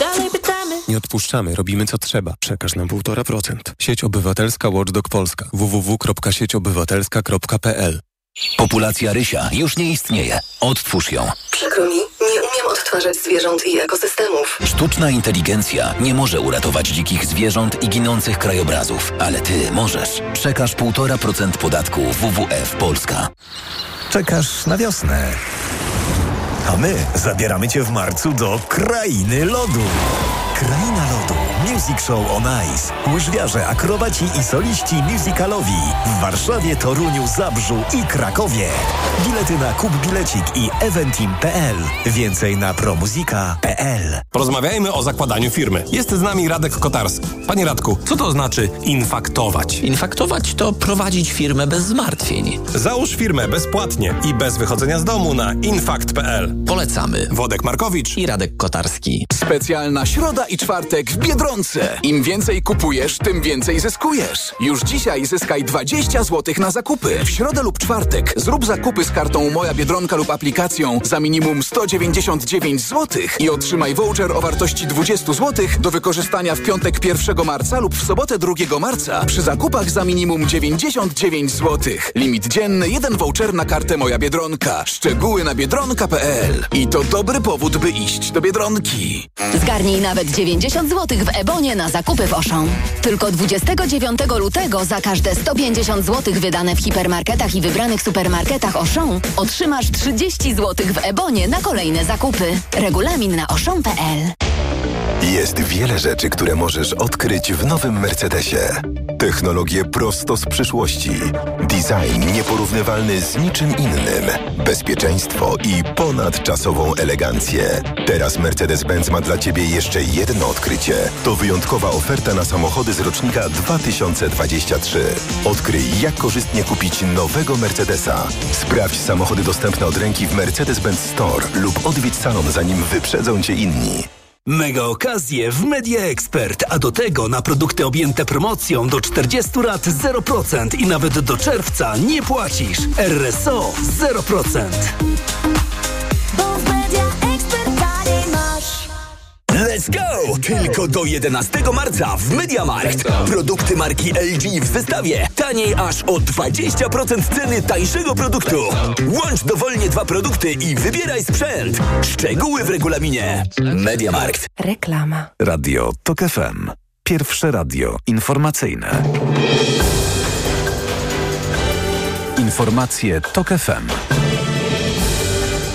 dalej pytamy. Nie odpuszczamy, robimy co trzeba. Przekaż nam 1,5% Sieć Obywatelska Watchdog Polska. www.sieciobywatelska.pl Populacja rysia już nie istnieje. Odtwórz ją. Przykro mi, odtwarzać zwierząt i ekosystemów. Sztuczna inteligencja nie może uratować dzikich zwierząt i ginących krajobrazów, ale ty możesz. Przekaż 1,5% podatku WWF Polska. Czekasz na wiosnę. A my zabieramy cię w marcu do krainy lodu. Kraina Lodu. Music Show on Ice. Łyżwiarze, akrobaci i soliści musicalowi. W Warszawie, Toruniu, Zabrzu i Krakowie. Bilety na Kup Bilecik i eventim.pl. Więcej na promuzika.pl. Porozmawiajmy o zakładaniu firmy. Jest z nami Radek Kotarski. Panie Radku, co to znaczy infaktować? Infaktować to prowadzić firmę bez zmartwień. Załóż firmę bezpłatnie i bez wychodzenia z domu na infakt.pl. Polecamy. Wodek Markowicz i Radek Kotarski. Specjalna środa i czwartek w Biedronce. Im więcej kupujesz, tym więcej zyskujesz. Już dzisiaj zyskaj 20 zł na zakupy. W środę lub czwartek zrób zakupy z kartą Moja Biedronka lub aplikacją za minimum 199 zł i otrzymaj voucher o wartości 20 zł do wykorzystania w piątek 1 marca lub w sobotę 2 marca przy zakupach za minimum 99 zł. Limit dzienny, jeden voucher na kartę Moja Biedronka. Szczegóły na biedronka.pl. I to dobry powód, by iść do Biedronki. Zgarnij nawet 90 zł w Ebonie na zakupy w Auchan. Tylko 29 lutego za każde 150 zł wydane w hipermarketach i wybranych supermarketach Auchan otrzymasz 30 zł w Ebonie na kolejne zakupy. Regulamin na auchan.pl Jest wiele rzeczy, które możesz odkryć w nowym Mercedesie. Technologie prosto z przyszłości. Design nieporównywalny z niczym innym. Bezpieczeństwo i ponadczasową elegancję. Teraz Mercedes-Benz ma dla Ciebie jeszcze jedno odkrycie. To wyjątkowa oferta na samochody z rocznika 2023. Odkryj, jak korzystnie kupić nowego Mercedesa. Sprawdź samochody dostępne od ręki w Mercedes-Benz Store lub odwiedź salon, zanim wyprzedzą Cię inni. Mega okazje w Media Expert, a do tego na produkty objęte promocją do 40 lat 0% i nawet do czerwca nie płacisz. RSO 0%. Let's go! Tylko do 11 marca w MediaMarkt. Produkty marki LG w zestawie. Taniej aż o 20% ceny tańszego produktu. Łącz dowolnie dwa produkty i wybieraj sprzęt. Szczegóły w regulaminie. MediaMarkt. Reklama. Radio TOK FM. Pierwsze radio informacyjne. Informacje TOK FM.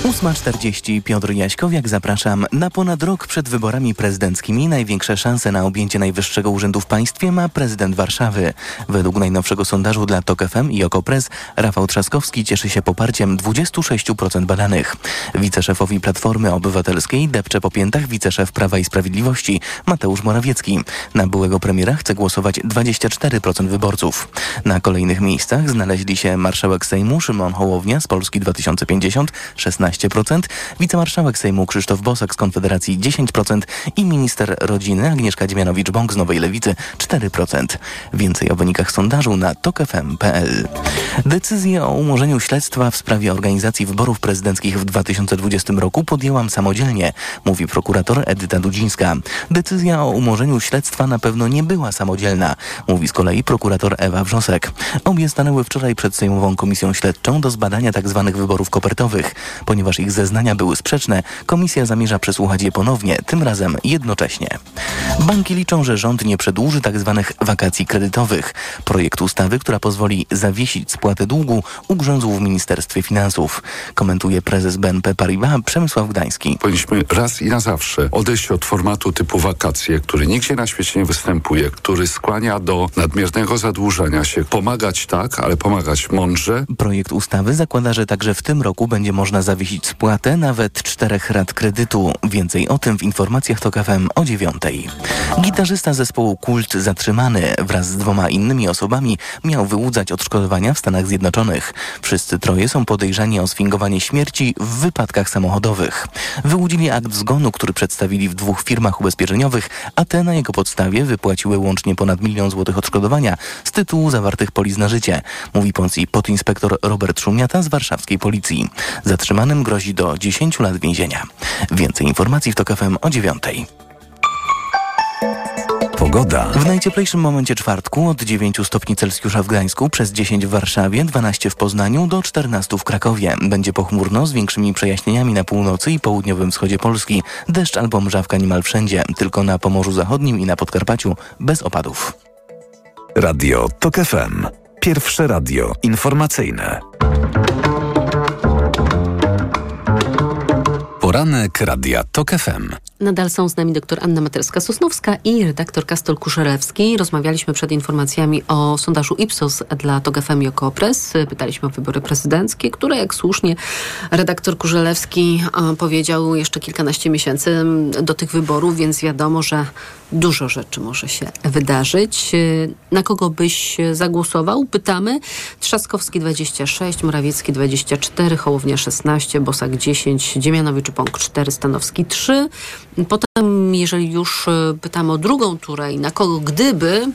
8.40 Piotr Jaśkowiak, zapraszam. Na ponad rok przed wyborami prezydenckimi największe szanse na objęcie najwyższego urzędu w państwie ma prezydent Warszawy. Według najnowszego sondażu dla TOK FM i Okopres Rafał Trzaskowski cieszy się poparciem 26% badanych. Wiceszefowi Platformy Obywatelskiej depcze po piętach wiceszef Prawa i Sprawiedliwości Mateusz Morawiecki. Na byłego premiera chce głosować 24% wyborców. Na kolejnych miejscach znaleźli się marszałek Sejmu Szymon Hołownia z Polski 2050 16%, wicemarszałek Sejmu Krzysztof Bosak z Konfederacji 10% i minister rodziny Agnieszka Dziemianowicz-Bąk z Nowej Lewicy 4%. Więcej o wynikach sondażu na tokefm.pl. Decyzję o umorzeniu śledztwa w sprawie organizacji wyborów prezydenckich w 2020 roku podjęłam samodzielnie, mówi prokurator Edyta Dudzińska. Decyzja o umorzeniu śledztwa na pewno nie była samodzielna, mówi z kolei prokurator Ewa Wrzosek. Obie stanęły wczoraj przed Sejmową Komisją Śledczą do zbadania tzw. wyborów kopertowych. Ponieważ ich zeznania były sprzeczne, komisja zamierza przesłuchać je ponownie, tym razem jednocześnie. Banki liczą, że rząd nie przedłuży tzw. wakacji kredytowych. Projekt ustawy, która pozwoli zawiesić spłatę długu, ugrzązł w Ministerstwie Finansów. Komentuje prezes BNP Paribas Przemysław Gdański. Powinniśmy raz i na zawsze odejść od formatu typu wakacje, który nigdzie na świecie nie występuje, który skłania do nadmiernego zadłużenia się. Pomagać tak, ale pomagać mądrze. Projekt ustawy zakłada, że także w tym roku będzie można zawiesić spłatę nawet czterech rat kredytu. Więcej o tym w informacjach TOK FM o dziewiątej. Gitarzysta zespołu Kult zatrzymany wraz z dwoma innymi osobami miał wyłudzać odszkodowania w Stanach Zjednoczonych. Wszyscy troje są podejrzani o sfingowanie śmierci w wypadkach samochodowych. Wyłudzili akt zgonu, który przedstawili w dwóch firmach ubezpieczeniowych, a te na jego podstawie wypłaciły łącznie ponad milion złotych odszkodowania z tytułu zawartych polis na życie, mówi podinspektor Robert Szumiata z warszawskiej policji. Zatrzymanym grozi do 10 lat więzienia. Więcej informacji w TOK FM o 9. Pogoda. W najcieplejszym momencie czwartku od 9 stopni Celsjusza w Gdańsku, przez 10 w Warszawie, 12 w Poznaniu, do 14 w Krakowie. Będzie pochmurno z większymi przejaśnieniami na północy i południowym wschodzie Polski. Deszcz albo mrzawka niemal wszędzie, tylko na Pomorzu Zachodnim i na Podkarpaciu bez opadów. Radio TOK FM. Pierwsze radio informacyjne. Poranek Radia TOK FM. Nadal są z nami dr Anna Materska-Sosnowska i redaktor Kastol Kuszelewski. Rozmawialiśmy przed informacjami o sondażu Ipsos dla TOG FM i Okopres. Pytaliśmy o wybory prezydenckie, które jak słusznie redaktor Kuszelewski powiedział jeszcze kilkanaście miesięcy do tych wyborów, więc wiadomo, że dużo rzeczy może się wydarzyć. Na kogo byś zagłosował? Pytamy. Trzaskowski 26, Morawiecki 24, Hołownia 16, Bosak 10, Dziemianowicz Pąk 4, Stanowski 3. Potem, jeżeli już e, pytamy o drugą turę i na kogo gdyby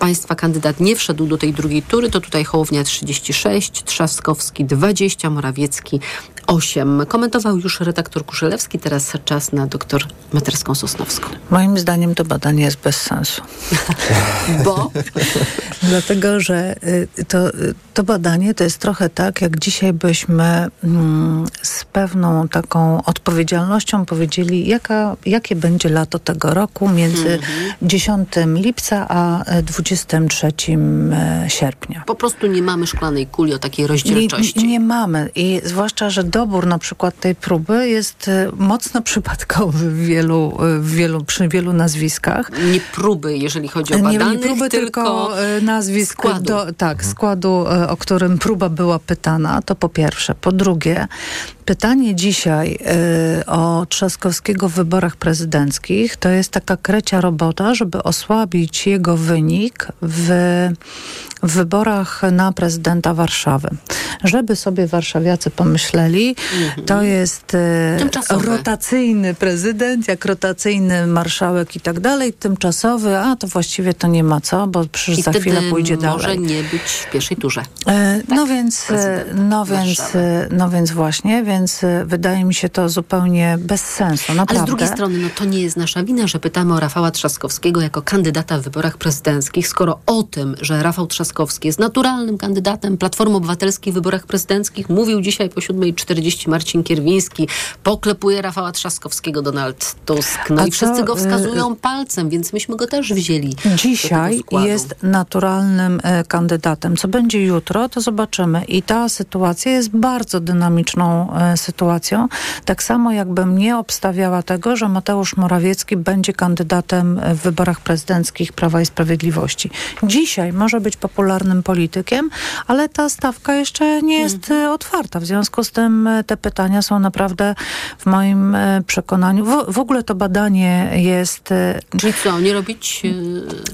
państwa kandydat nie wszedł do tej drugiej tury, to tutaj Hołownia 36, Trzaskowski 20, Morawiecki 8. Komentował już redaktor Kuszelewski, teraz czas na doktor Materską-Sosnowską. Moim zdaniem to badanie jest bez sensu. Bo? Dlatego, że y, to, to badanie to jest trochę tak, jak dzisiaj byśmy mm, z pewną taką odpowiedzialnością powiedzieli, jaka, jakie będzie lato tego roku między mm -hmm. 10 lipca a 23 e, sierpnia. Po prostu nie mamy szklanej kuli o takiej rozdzielczości. Nie, nie mamy i zwłaszcza, że dobór na przykład tej próby jest e, mocno przypadkowy w wielu, e, w wielu, przy wielu nazwiskach. Nie próby, jeżeli chodzi o badanych, nie, nie próby, tylko, tylko nazwisk składu. Do, tak, składu, o którym próba była pytana, to po pierwsze. Po drugie, pytanie dzisiaj y, o Trzaskowskiego w wyborach prezydenckich to jest taka krecia robota, żeby osłabić jego wynik w w wyborach na prezydenta Warszawy. Żeby sobie warszawiacy pomyśleli, mhm. to jest e, rotacyjny prezydent, jak rotacyjny marszałek i tak dalej, tymczasowy, a to właściwie to nie ma co, bo przecież za chwilę pójdzie może dalej. może nie być w pierwszej turze. E, tak, no więc, e, no więc, e, no więc właśnie, więc wydaje mi się to zupełnie bez sensu, naprawdę. Ale z drugiej strony, no to nie jest nasza wina, że pytamy o Rafała Trzaskowskiego jako kandydata w wyborach prezydenckich, skoro o tym, że Rafał Trzaskowski jest naturalnym kandydatem Platformy Obywatelskiej w wyborach prezydenckich. Mówił dzisiaj po 7.40 Marcin Kierwiński. Poklepuje Rafała Trzaskowskiego Donald Tusk. No A i wszyscy go wskazują y palcem, więc myśmy go też wzięli. Dzisiaj jest naturalnym y kandydatem. Co będzie jutro, to zobaczymy. I ta sytuacja jest bardzo dynamiczną y sytuacją. Tak samo jakbym nie obstawiała tego, że Mateusz Morawiecki będzie kandydatem w wyborach prezydenckich Prawa i Sprawiedliwości. Dzisiaj może być popularny popularnym politykiem, ale ta stawka jeszcze nie jest mhm. otwarta. W związku z tym e, te pytania są naprawdę w moim e, przekonaniu. W, w ogóle to badanie jest. Czyli co, nie robić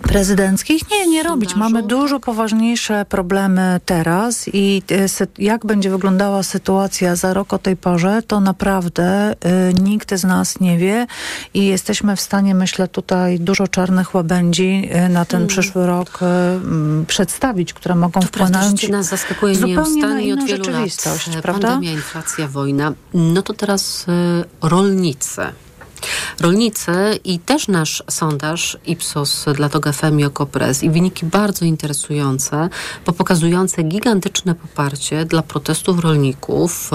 prezydenckich? Nie, nie robić. Mamy dużo poważniejsze problemy teraz i jak będzie wyglądała sytuacja za rok tej porze, to naprawdę y, nikt z nas nie wie i jesteśmy w stanie, myślę, tutaj dużo czarnych łabędzi na ten hmm. przyszły rok y, przedstawić które mogą to wpłynąć nas zaskakuje inną od wielu lat. prawda? Pandemia, inflacja, wojna. No to teraz y, rolnicy. Rolnicy i też nasz sondaż Ipsos dla TOG FM i Okopres i wyniki bardzo interesujące, bo pokazujące gigantyczne poparcie dla protestów rolników.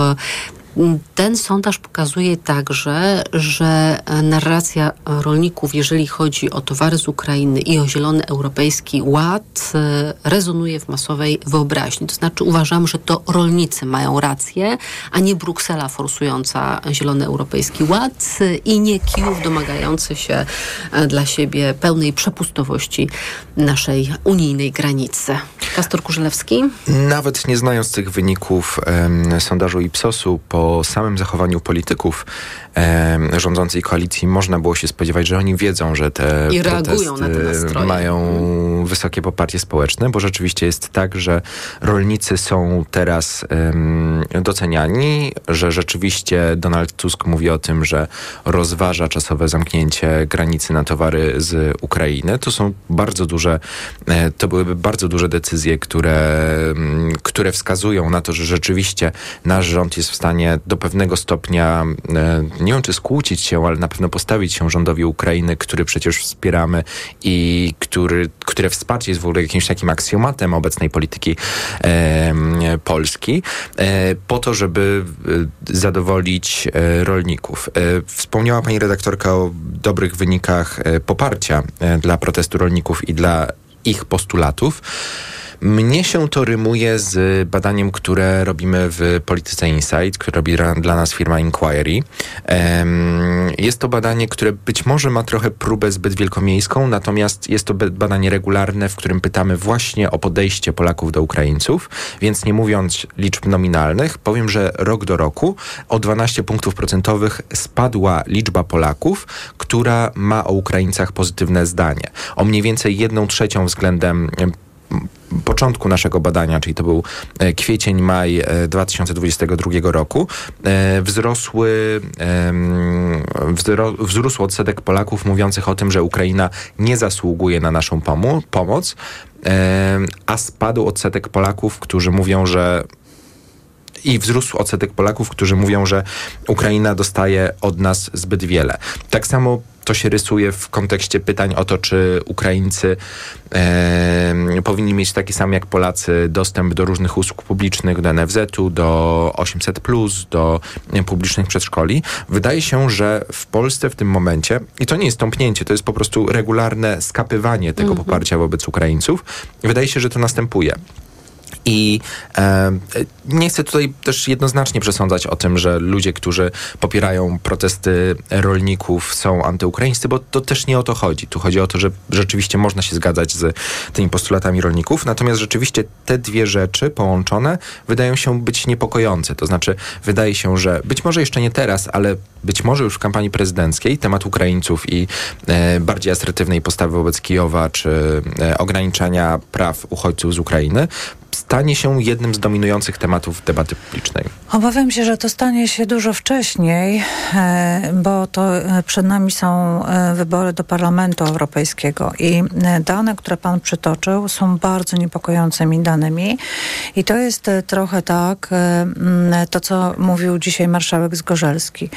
Ten sondaż pokazuje także, że narracja rolników, jeżeli chodzi o towary z Ukrainy i o zielony europejski ład, e, rezonuje w masowej wyobraźni. To znaczy uważam, że to rolnicy mają rację, a nie Bruksela forsująca zielony europejski ład i nie Kijów domagający się e, dla siebie pełnej przepustowości naszej unijnej granicy. Kastor Kurzelewski? Nawet nie znając tych wyników em, sondażu Ipsosu po po samym zachowaniu polityków e, rządzącej koalicji można było się spodziewać, że oni wiedzą, że te I protesty te mają wysokie poparcie społeczne, bo rzeczywiście jest tak, że rolnicy są teraz doceniani, że rzeczywiście Donald Tusk mówi o tym, że rozważa czasowe zamknięcie granicy na towary z Ukrainy. To są bardzo duże, e, to byłyby bardzo duże decyzje, które, które wskazują na to, że rzeczywiście nasz rząd jest w stanie do pewnego stopnia, e, nie wiem czy skłócić się, ale na pewno postawić się rządowi Ukrainy, który przecież wspieramy i który, które wsparcie jest w ogóle jakimś takim aksjomatem obecnej polityki e, Polski, e, po to, żeby e, zadowolić e, rolników. E, wspomniała pani redaktorka o dobrych wynikach poparcia dla protestu rolników i dla ich postulatów. Mnie się to rymuje z badaniem, które robimy w Polityce Insight, które robi dla nas firma Inquiry. Jest to badanie, które być może ma trochę próbę zbyt wielkomiejską, natomiast jest to badanie regularne, w którym pytamy właśnie o podejście Polaków do Ukraińców, więc nie mówiąc liczb nominalnych, powiem, że rok do roku o 12 punktów procentowych spadła liczba Polaków, która ma o Ukraińcach pozytywne zdanie. O mniej więcej jedną trzecią względem em, początku naszego badania, czyli to był e, kwiecień, maj e, 2022 roku, e, wzrosły, wzrósł odsetek Polaków mówiących o tym, że Ukraina nie zasługuje na naszą pomoc, a spadł odsetek Polaków, którzy mówią, że i wzrósł odsetek Polaków, którzy mówią, że Ukraina dostaje od nas zbyt wiele. Tak samo to się rysuje w kontekście pytań o to, czy Ukraińcy e, powinni mieć taki sam jak Polacy dostęp do różnych usług publicznych, do NFZ-u, do 800, do publicznych przedszkoli. Wydaje się, że w Polsce w tym momencie, i to nie jest tąpnięcie, to jest po prostu regularne skapywanie tego Mhm. poparcia wobec Ukraińców, wydaje się, że to następuje. I e, nie chcę tutaj też jednoznacznie przesądzać o tym, że ludzie, którzy popierają protesty rolników są antyukraińscy, bo to też nie o to chodzi. Tu chodzi o to, że rzeczywiście można się zgadzać z tymi postulatami rolników, natomiast rzeczywiście te dwie rzeczy połączone wydają się być niepokojące. To znaczy, wydaje się, że być może jeszcze nie teraz, ale być może już w kampanii prezydenckiej temat Ukraińców i e, bardziej asertywnej postawy wobec Kijowa, czy e, ograniczania praw uchodźców z Ukrainy stanie się jednym z dominujących tematów debaty publicznej. Obawiam się, że to stanie się dużo wcześniej, e, bo to e, przed nami są e, wybory do Parlamentu Europejskiego i dane, które pan przytoczył, są bardzo niepokojącymi danymi. I to jest trochę tak, to co mówił dzisiaj marszałek Zgorzelski.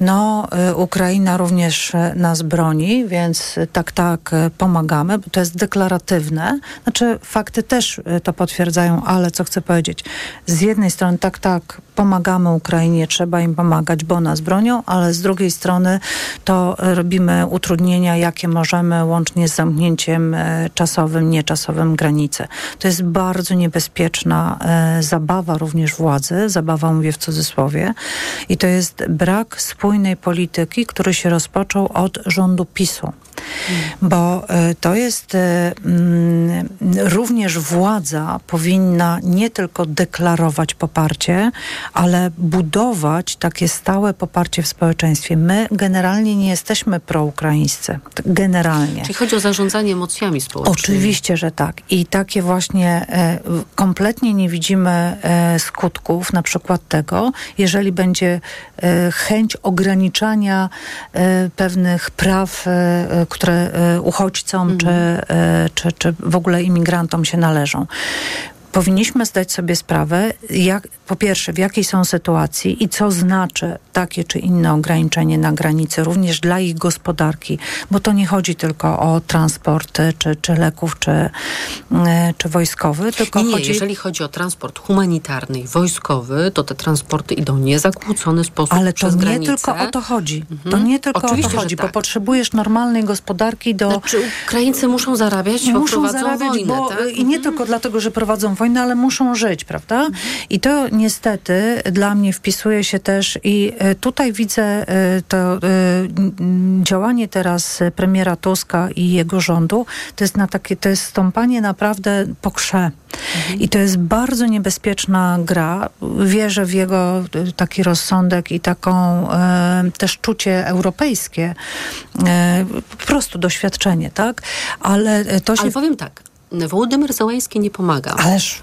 No, Ukraina również nas broni, więc tak, tak, pomagamy. To jest deklaratywne. Znaczy, fakty też to potwierdzają, ale co chcę powiedzieć? Z jednej strony, tak, tak, pomagamy Ukrainie, trzeba im pomagać, bo nas bronią, ale z drugiej strony to robimy utrudnienia, jakie możemy, łącznie z zamknięciem e, czasowym, nieczasowym granicy. To jest bardzo niebezpieczna e, zabawa również władzy, zabawa mówię w cudzysłowie, i to jest brak spójnej polityki, który się rozpoczął od rządu PiSu. Bo e, to jest mm, również władza powinna nie tylko deklarować poparcie, ale budować takie stałe poparcie w społeczeństwie. My generalnie nie jesteśmy proukraińscy. Tak Generalnie. Czyli chodzi o zarządzanie emocjami społecznymi. Oczywiście, że tak. I takie właśnie e, kompletnie nie widzimy e, skutków na przykład tego, jeżeli będzie e, chęć ograniczania e, pewnych praw, e, e, które uchodźcom czy, e, czy, czy w ogóle imigrantom się należą. Powinniśmy zdać sobie sprawę, jak, po pierwsze, w jakiej są sytuacji i co znaczy takie czy inne ograniczenie na granicy, również dla ich gospodarki, bo to nie chodzi tylko o transporty, czy, czy leków, czy, e, czy wojskowy, tylko Nie, chodzi... jeżeli chodzi o transport humanitarny i wojskowy, to te transporty idą w niezakłócony sposób Ale to nie granicę. tylko o to chodzi. To Mhm. nie tylko Oczywiście, o to chodzi, tak. bo potrzebujesz normalnej gospodarki do... Znaczy, Ukraińcy muszą zarabiać, bo muszą prowadzą zarabiać, wojnę, bo, tak? i nie tylko dlatego, że prowadzą wojnę, ale muszą żyć, prawda? I to niestety dla mnie wpisuje się też i e, tutaj widzę e, to e, działanie teraz premiera Tuska i jego rządu, to jest na takie, to jest stąpanie naprawdę po krze. I to jest bardzo niebezpieczna gra. Wierzę w jego taki rozsądek i taką e, też czucie europejskie, e, po prostu doświadczenie, tak? Ale to się Ale powiem tak, Wołodymyr Załański nie pomaga. Ależ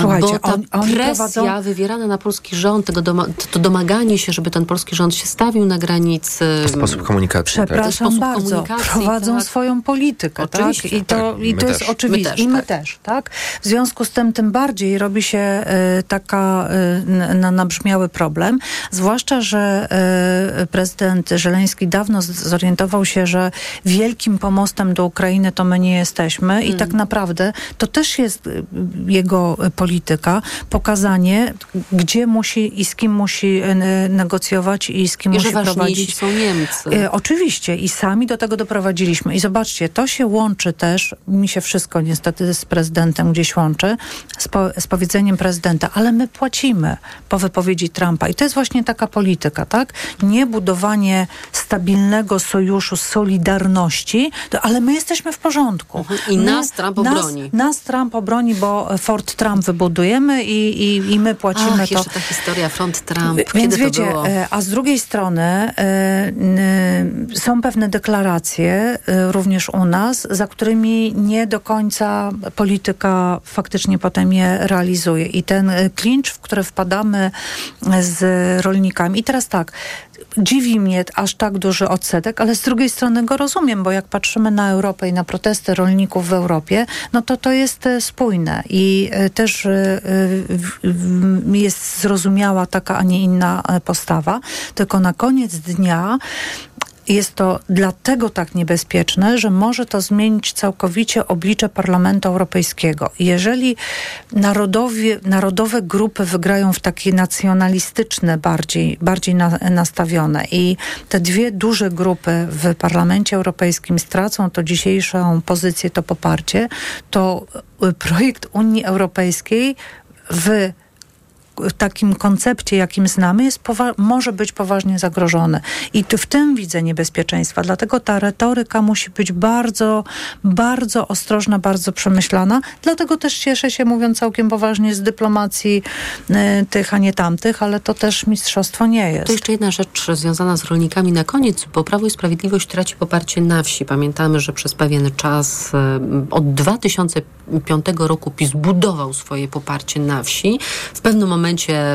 Słuchajcie, bo ta on- oni presja prowadzą- wywierana na polski rząd, tego doma, to domaganie się, żeby ten polski rząd się stawił na granicy. Sposób komunikacji. tak? Przepraszam sposób bardzo, komunikacji, prowadzą tak. swoją politykę, Oczywiście, tak? I to, tak. i to jest oczywiste. I my tak. też, tak? W związku z tym tym bardziej robi się e, taka n- na, nabrzmiały problem, zwłaszcza, że e, prezydent Żeleński dawno z- zorientował się, że wielkim pomostem do Ukrainy to my nie jesteśmy i tak naprawdę naprawdę to też jest y, jego polityka, pokazanie, gdzie musi i z kim musi y, negocjować i z kim I musi że prowadzić. są Niemcy. Y, Oczywiście i sami do tego doprowadziliśmy. I zobaczcie, to się łączy też, mi się wszystko niestety z prezydentem gdzieś łączy, z, po, z powiedzeniem prezydenta, ale my płacimy po wypowiedzi Trumpa. I to jest właśnie taka polityka, tak? Nie budowanie stabilnego sojuszu, solidarności, ale my jesteśmy w porządku. Mhm. I My- nas Trump obroni. Nas, nas Trump obroni, bo Fort Trump wybudujemy i, i, i my płacimy Ach, to. jeszcze ta historia Front Trump. Więc Kiedy wiecie, to było? e, a z drugiej strony e, n- są pewne deklaracje e, również u nas, za którymi nie do końca polityka faktycznie potem je realizuje. I ten klincz, w który wpadamy z rolnikami. I teraz tak, dziwi mnie aż tak duży odsetek, ale z drugiej strony go rozumiem, bo jak patrzymy na Europę i na protesty rolników w Europie, no to to jest e, spójne i e, też e, jest zrozumiała taka, a nie inna postawa. Tylko na koniec dnia jest to dlatego tak niebezpieczne, że może to zmienić całkowicie oblicze Parlamentu Europejskiego. Jeżeli narodowie, narodowe grupy wygrają w takie nacjonalistyczne, bardziej, bardziej na, nastawione i te dwie duże grupy w Parlamencie Europejskim stracą to dzisiejszą pozycję, to poparcie, to y, projekt Unii Europejskiej w w takim koncepcie, jakim znamy, jest może być poważnie zagrożony. I w tym widzę niebezpieczeństwa. Dlatego ta retoryka musi być bardzo, bardzo ostrożna, bardzo przemyślana. Dlatego też cieszę się, mówiąc całkiem poważnie, z dyplomacji y, tych, a nie tamtych, ale to też mistrzostwo nie jest. To jeszcze jedna rzecz związana z rolnikami na koniec, bo Prawo i Sprawiedliwość traci poparcie na wsi. Pamiętamy, że przez pewien czas, e, od 2005 roku PiS budował swoje poparcie na wsi. W pewnym momencie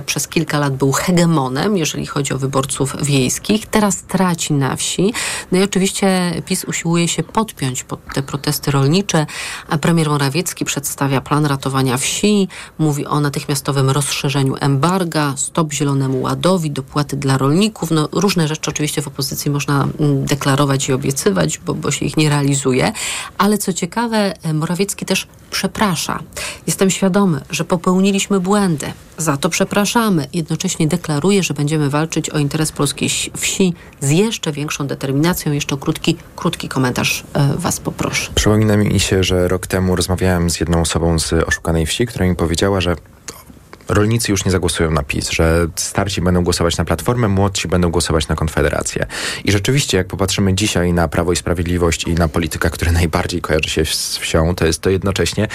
przez kilka lat był hegemonem, jeżeli chodzi o wyborców wiejskich. Teraz traci na wsi. No i oczywiście PiS usiłuje się podpiąć pod te protesty rolnicze, a premier Morawiecki przedstawia plan ratowania wsi, mówi o natychmiastowym rozszerzeniu embarga, stop zielonemu ładowi, dopłaty dla rolników. No, różne rzeczy oczywiście w opozycji można mm, deklarować i obiecywać, bo, bo się ich nie realizuje. Ale co ciekawe, Morawiecki też przeprasza. Jestem świadomy, że popełniliśmy błędy. Za to przepraszamy. Jednocześnie deklaruje, że będziemy walczyć o interes polskiej wsi z jeszcze większą determinacją. Jeszcze o krótki, krótki komentarz e, Was poproszę. Przypomina mi się, że rok temu rozmawiałem z jedną osobą z oszukanej wsi, która mi powiedziała, że rolnicy już nie zagłosują na PiS, że starci będą głosować na Platformę, młodsi będą głosować na Konfederację. I rzeczywiście, jak popatrzymy dzisiaj na Prawo i Sprawiedliwość i na politykę, która najbardziej kojarzy się z wsią, to jest to jednocześnie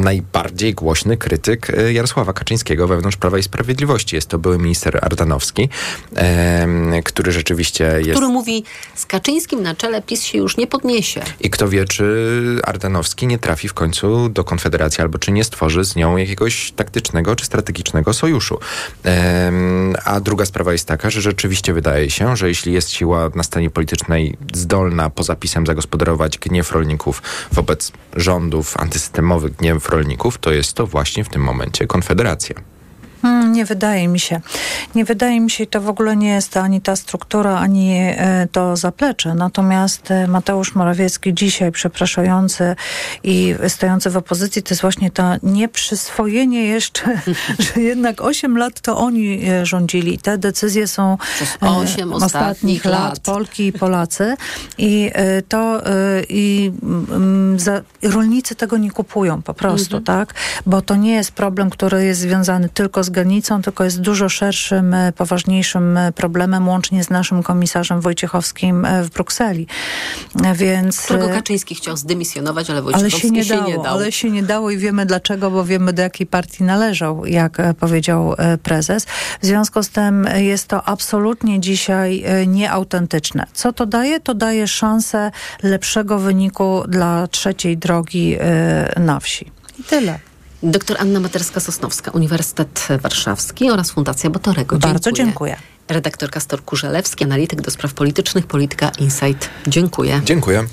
najbardziej głośny krytyk e, Jarosława Kaczyńskiego wewnątrz Prawa i Sprawiedliwości. Jest to były minister Ardanowski, który rzeczywiście jest... Który mówi, z Kaczyńskim na czele PiS się już nie podniesie. I kto wie, czy Ardanowski nie trafi w końcu do Konfederacji, albo czy nie stworzy z nią jakiegoś taktycznego czy strategicznego sojuszu. A druga sprawa jest taka, że rzeczywiście wydaje się, że jeśli jest siła na scenie politycznej zdolna poza pisem zagospodarować gniew rolników wobec rządów, antysystemowy gniew rolników, to jest to właśnie w tym momencie Konfederacja. Hmm, Nie wydaje mi się. Nie wydaje mi się, i to w ogóle nie jest ani ta struktura, ani e, to zaplecze. Natomiast e, Mateusz Morawiecki dzisiaj przepraszający i stojący w opozycji, to jest właśnie to nieprzyswojenie jeszcze, że jednak 8 lat to oni e, rządzili. Te decyzje są Przez e, osiem ostatnich lat. lat. Polki i Polacy. I to i mm, za, rolnicy tego nie kupują po prostu, Mhm. tak? Bo to nie jest problem, który jest związany tylko z granicą, tylko jest dużo szerszym, e, poważniejszym e, problemem, łącznie z naszym komisarzem Wojciechowskim e, w Brukseli. Więc... Którego Kaczyński chciał zdymisjonować, ale ale Wojciechowski się nie, dało, dał. ale się nie dało i wiemy dlaczego, bo wiemy do jakiej partii należał, jak powiedział prezes. W związku z tym jest to absolutnie dzisiaj nieautentyczne. Co to daje? To daje szansę lepszego wyniku dla trzeciej drogi na wsi. I tyle. Doktor Anna Materska-Sosnowska, Uniwersytet Warszawski oraz Fundacja Botorego. Bardzo dziękuję. Redaktor Kastor Kurzelewski, analityk do spraw politycznych, Polityka Insight. Dziękuję. Dziękuję.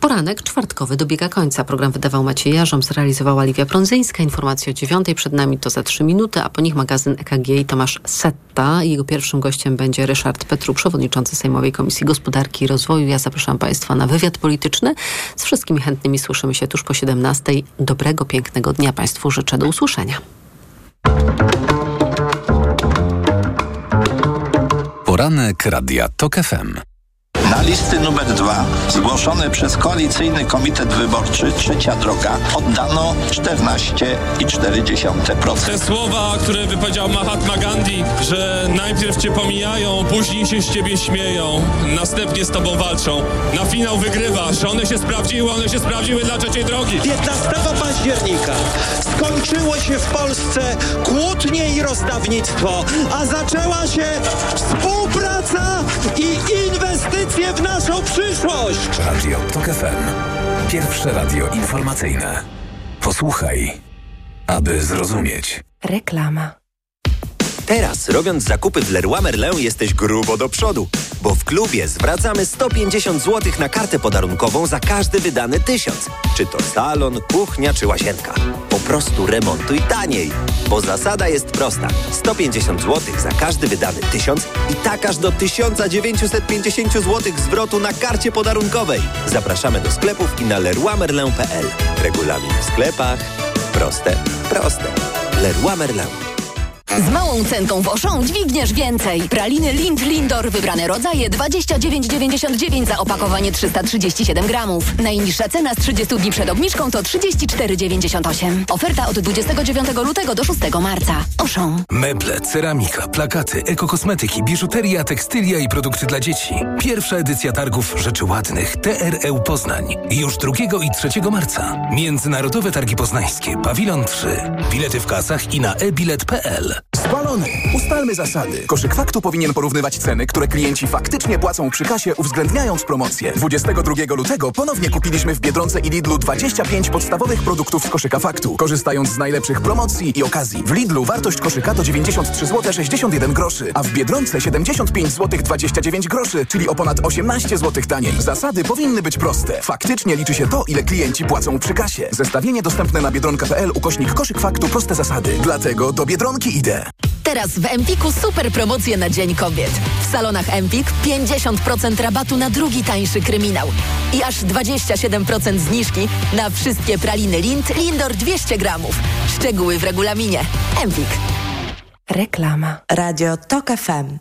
Poranek czwartkowy dobiega końca. Program wydawał Maciej Jarzom, zrealizowała Liwia Prądzyńska. Informacje o dziewiątej przed nami to za trzy minuty, a po nich magazyn EKG i Tomasz Setta. Jego pierwszym gościem będzie Ryszard Petru, przewodniczący Sejmowej Komisji Gospodarki i Rozwoju. Ja zapraszam Państwa na wywiad polityczny. Z wszystkimi chętnymi słyszymy się tuż po 17. Dobrego, pięknego dnia Państwu życzę. Do usłyszenia. Poranek Radia TOK FM. Na listy numer dwa, zgłoszone przez Koalicyjny Komitet Wyborczy Trzecia Droga, oddano 14,4%. Te słowa, które wypowiedział Mahatma Gandhi, że najpierw cię pomijają, później się z ciebie śmieją, następnie z tobą walczą. Na finał wygrywasz. One się sprawdziły, one się sprawdziły dla trzeciej drogi. 15 października skończyło się w Polsce kłótnie i rozdawnictwo, a zaczęła się współpraca i inwestycje w naszą przyszłość. Radio TOK FM. Pierwsze radio informacyjne. Posłuchaj, aby zrozumieć. Reklama. Teraz, robiąc zakupy w Leroy Merlin, jesteś grubo do przodu, bo w klubie zwracamy 150 zł na kartę podarunkową za każdy wydany tysiąc. Czy to salon, kuchnia czy łazienka. Po prostu remontuj taniej, bo zasada jest prosta. 150 zł za każdy wydany tysiąc i tak aż do 1950 zł zwrotu na karcie podarunkowej. Zapraszamy do sklepów i na leroymerlin.pl. Regulamin w sklepach. Proste, proste. Leroy Merlin. Z małą cenką w Auchan dźwigniesz więcej. Praliny Lind Lindor, wybrane rodzaje 29,99 za opakowanie 337 gramów. Najniższa cena z 30 dni przed obniżką to 34,98. Oferta od 29 lutego do 6 marca. Auchan. Meble, ceramika, plakaty, ekokosmetyki, biżuteria, tekstylia i produkty dla dzieci. Pierwsza edycja targów Rzeczy Ładnych TREU Poznań. Już 2 i 3 marca. Międzynarodowe Targi Poznańskie, Pawilon 3. Bilety w kasach i na e-bilet.pl. Spalony! Ustalmy zasady. Koszyk faktu powinien porównywać ceny, które klienci faktycznie płacą przy kasie, uwzględniając promocje. 22 lutego ponownie kupiliśmy w Biedronce i Lidlu 25 podstawowych produktów z koszyka faktu, korzystając z najlepszych promocji i okazji. W Lidlu wartość koszyka to 93 zł 61 groszy, a w Biedronce 75 zł 29 groszy, czyli o ponad 18 zł taniej. Zasady powinny być proste. Faktycznie liczy się to, ile klienci płacą przy kasie. Zestawienie dostępne na biedronka.pl ukośnik koszyk faktu proste zasady. Dlatego do Biedronki idę. Teraz w Empiku super promocje na Dzień Kobiet. W salonach Empik 50% rabatu na drugi tańszy kryminał. I aż 27% zniżki na wszystkie praliny Lind Lindor 200 gramów. Szczegóły w regulaminie. Empik. Reklama. Radio TOK FM.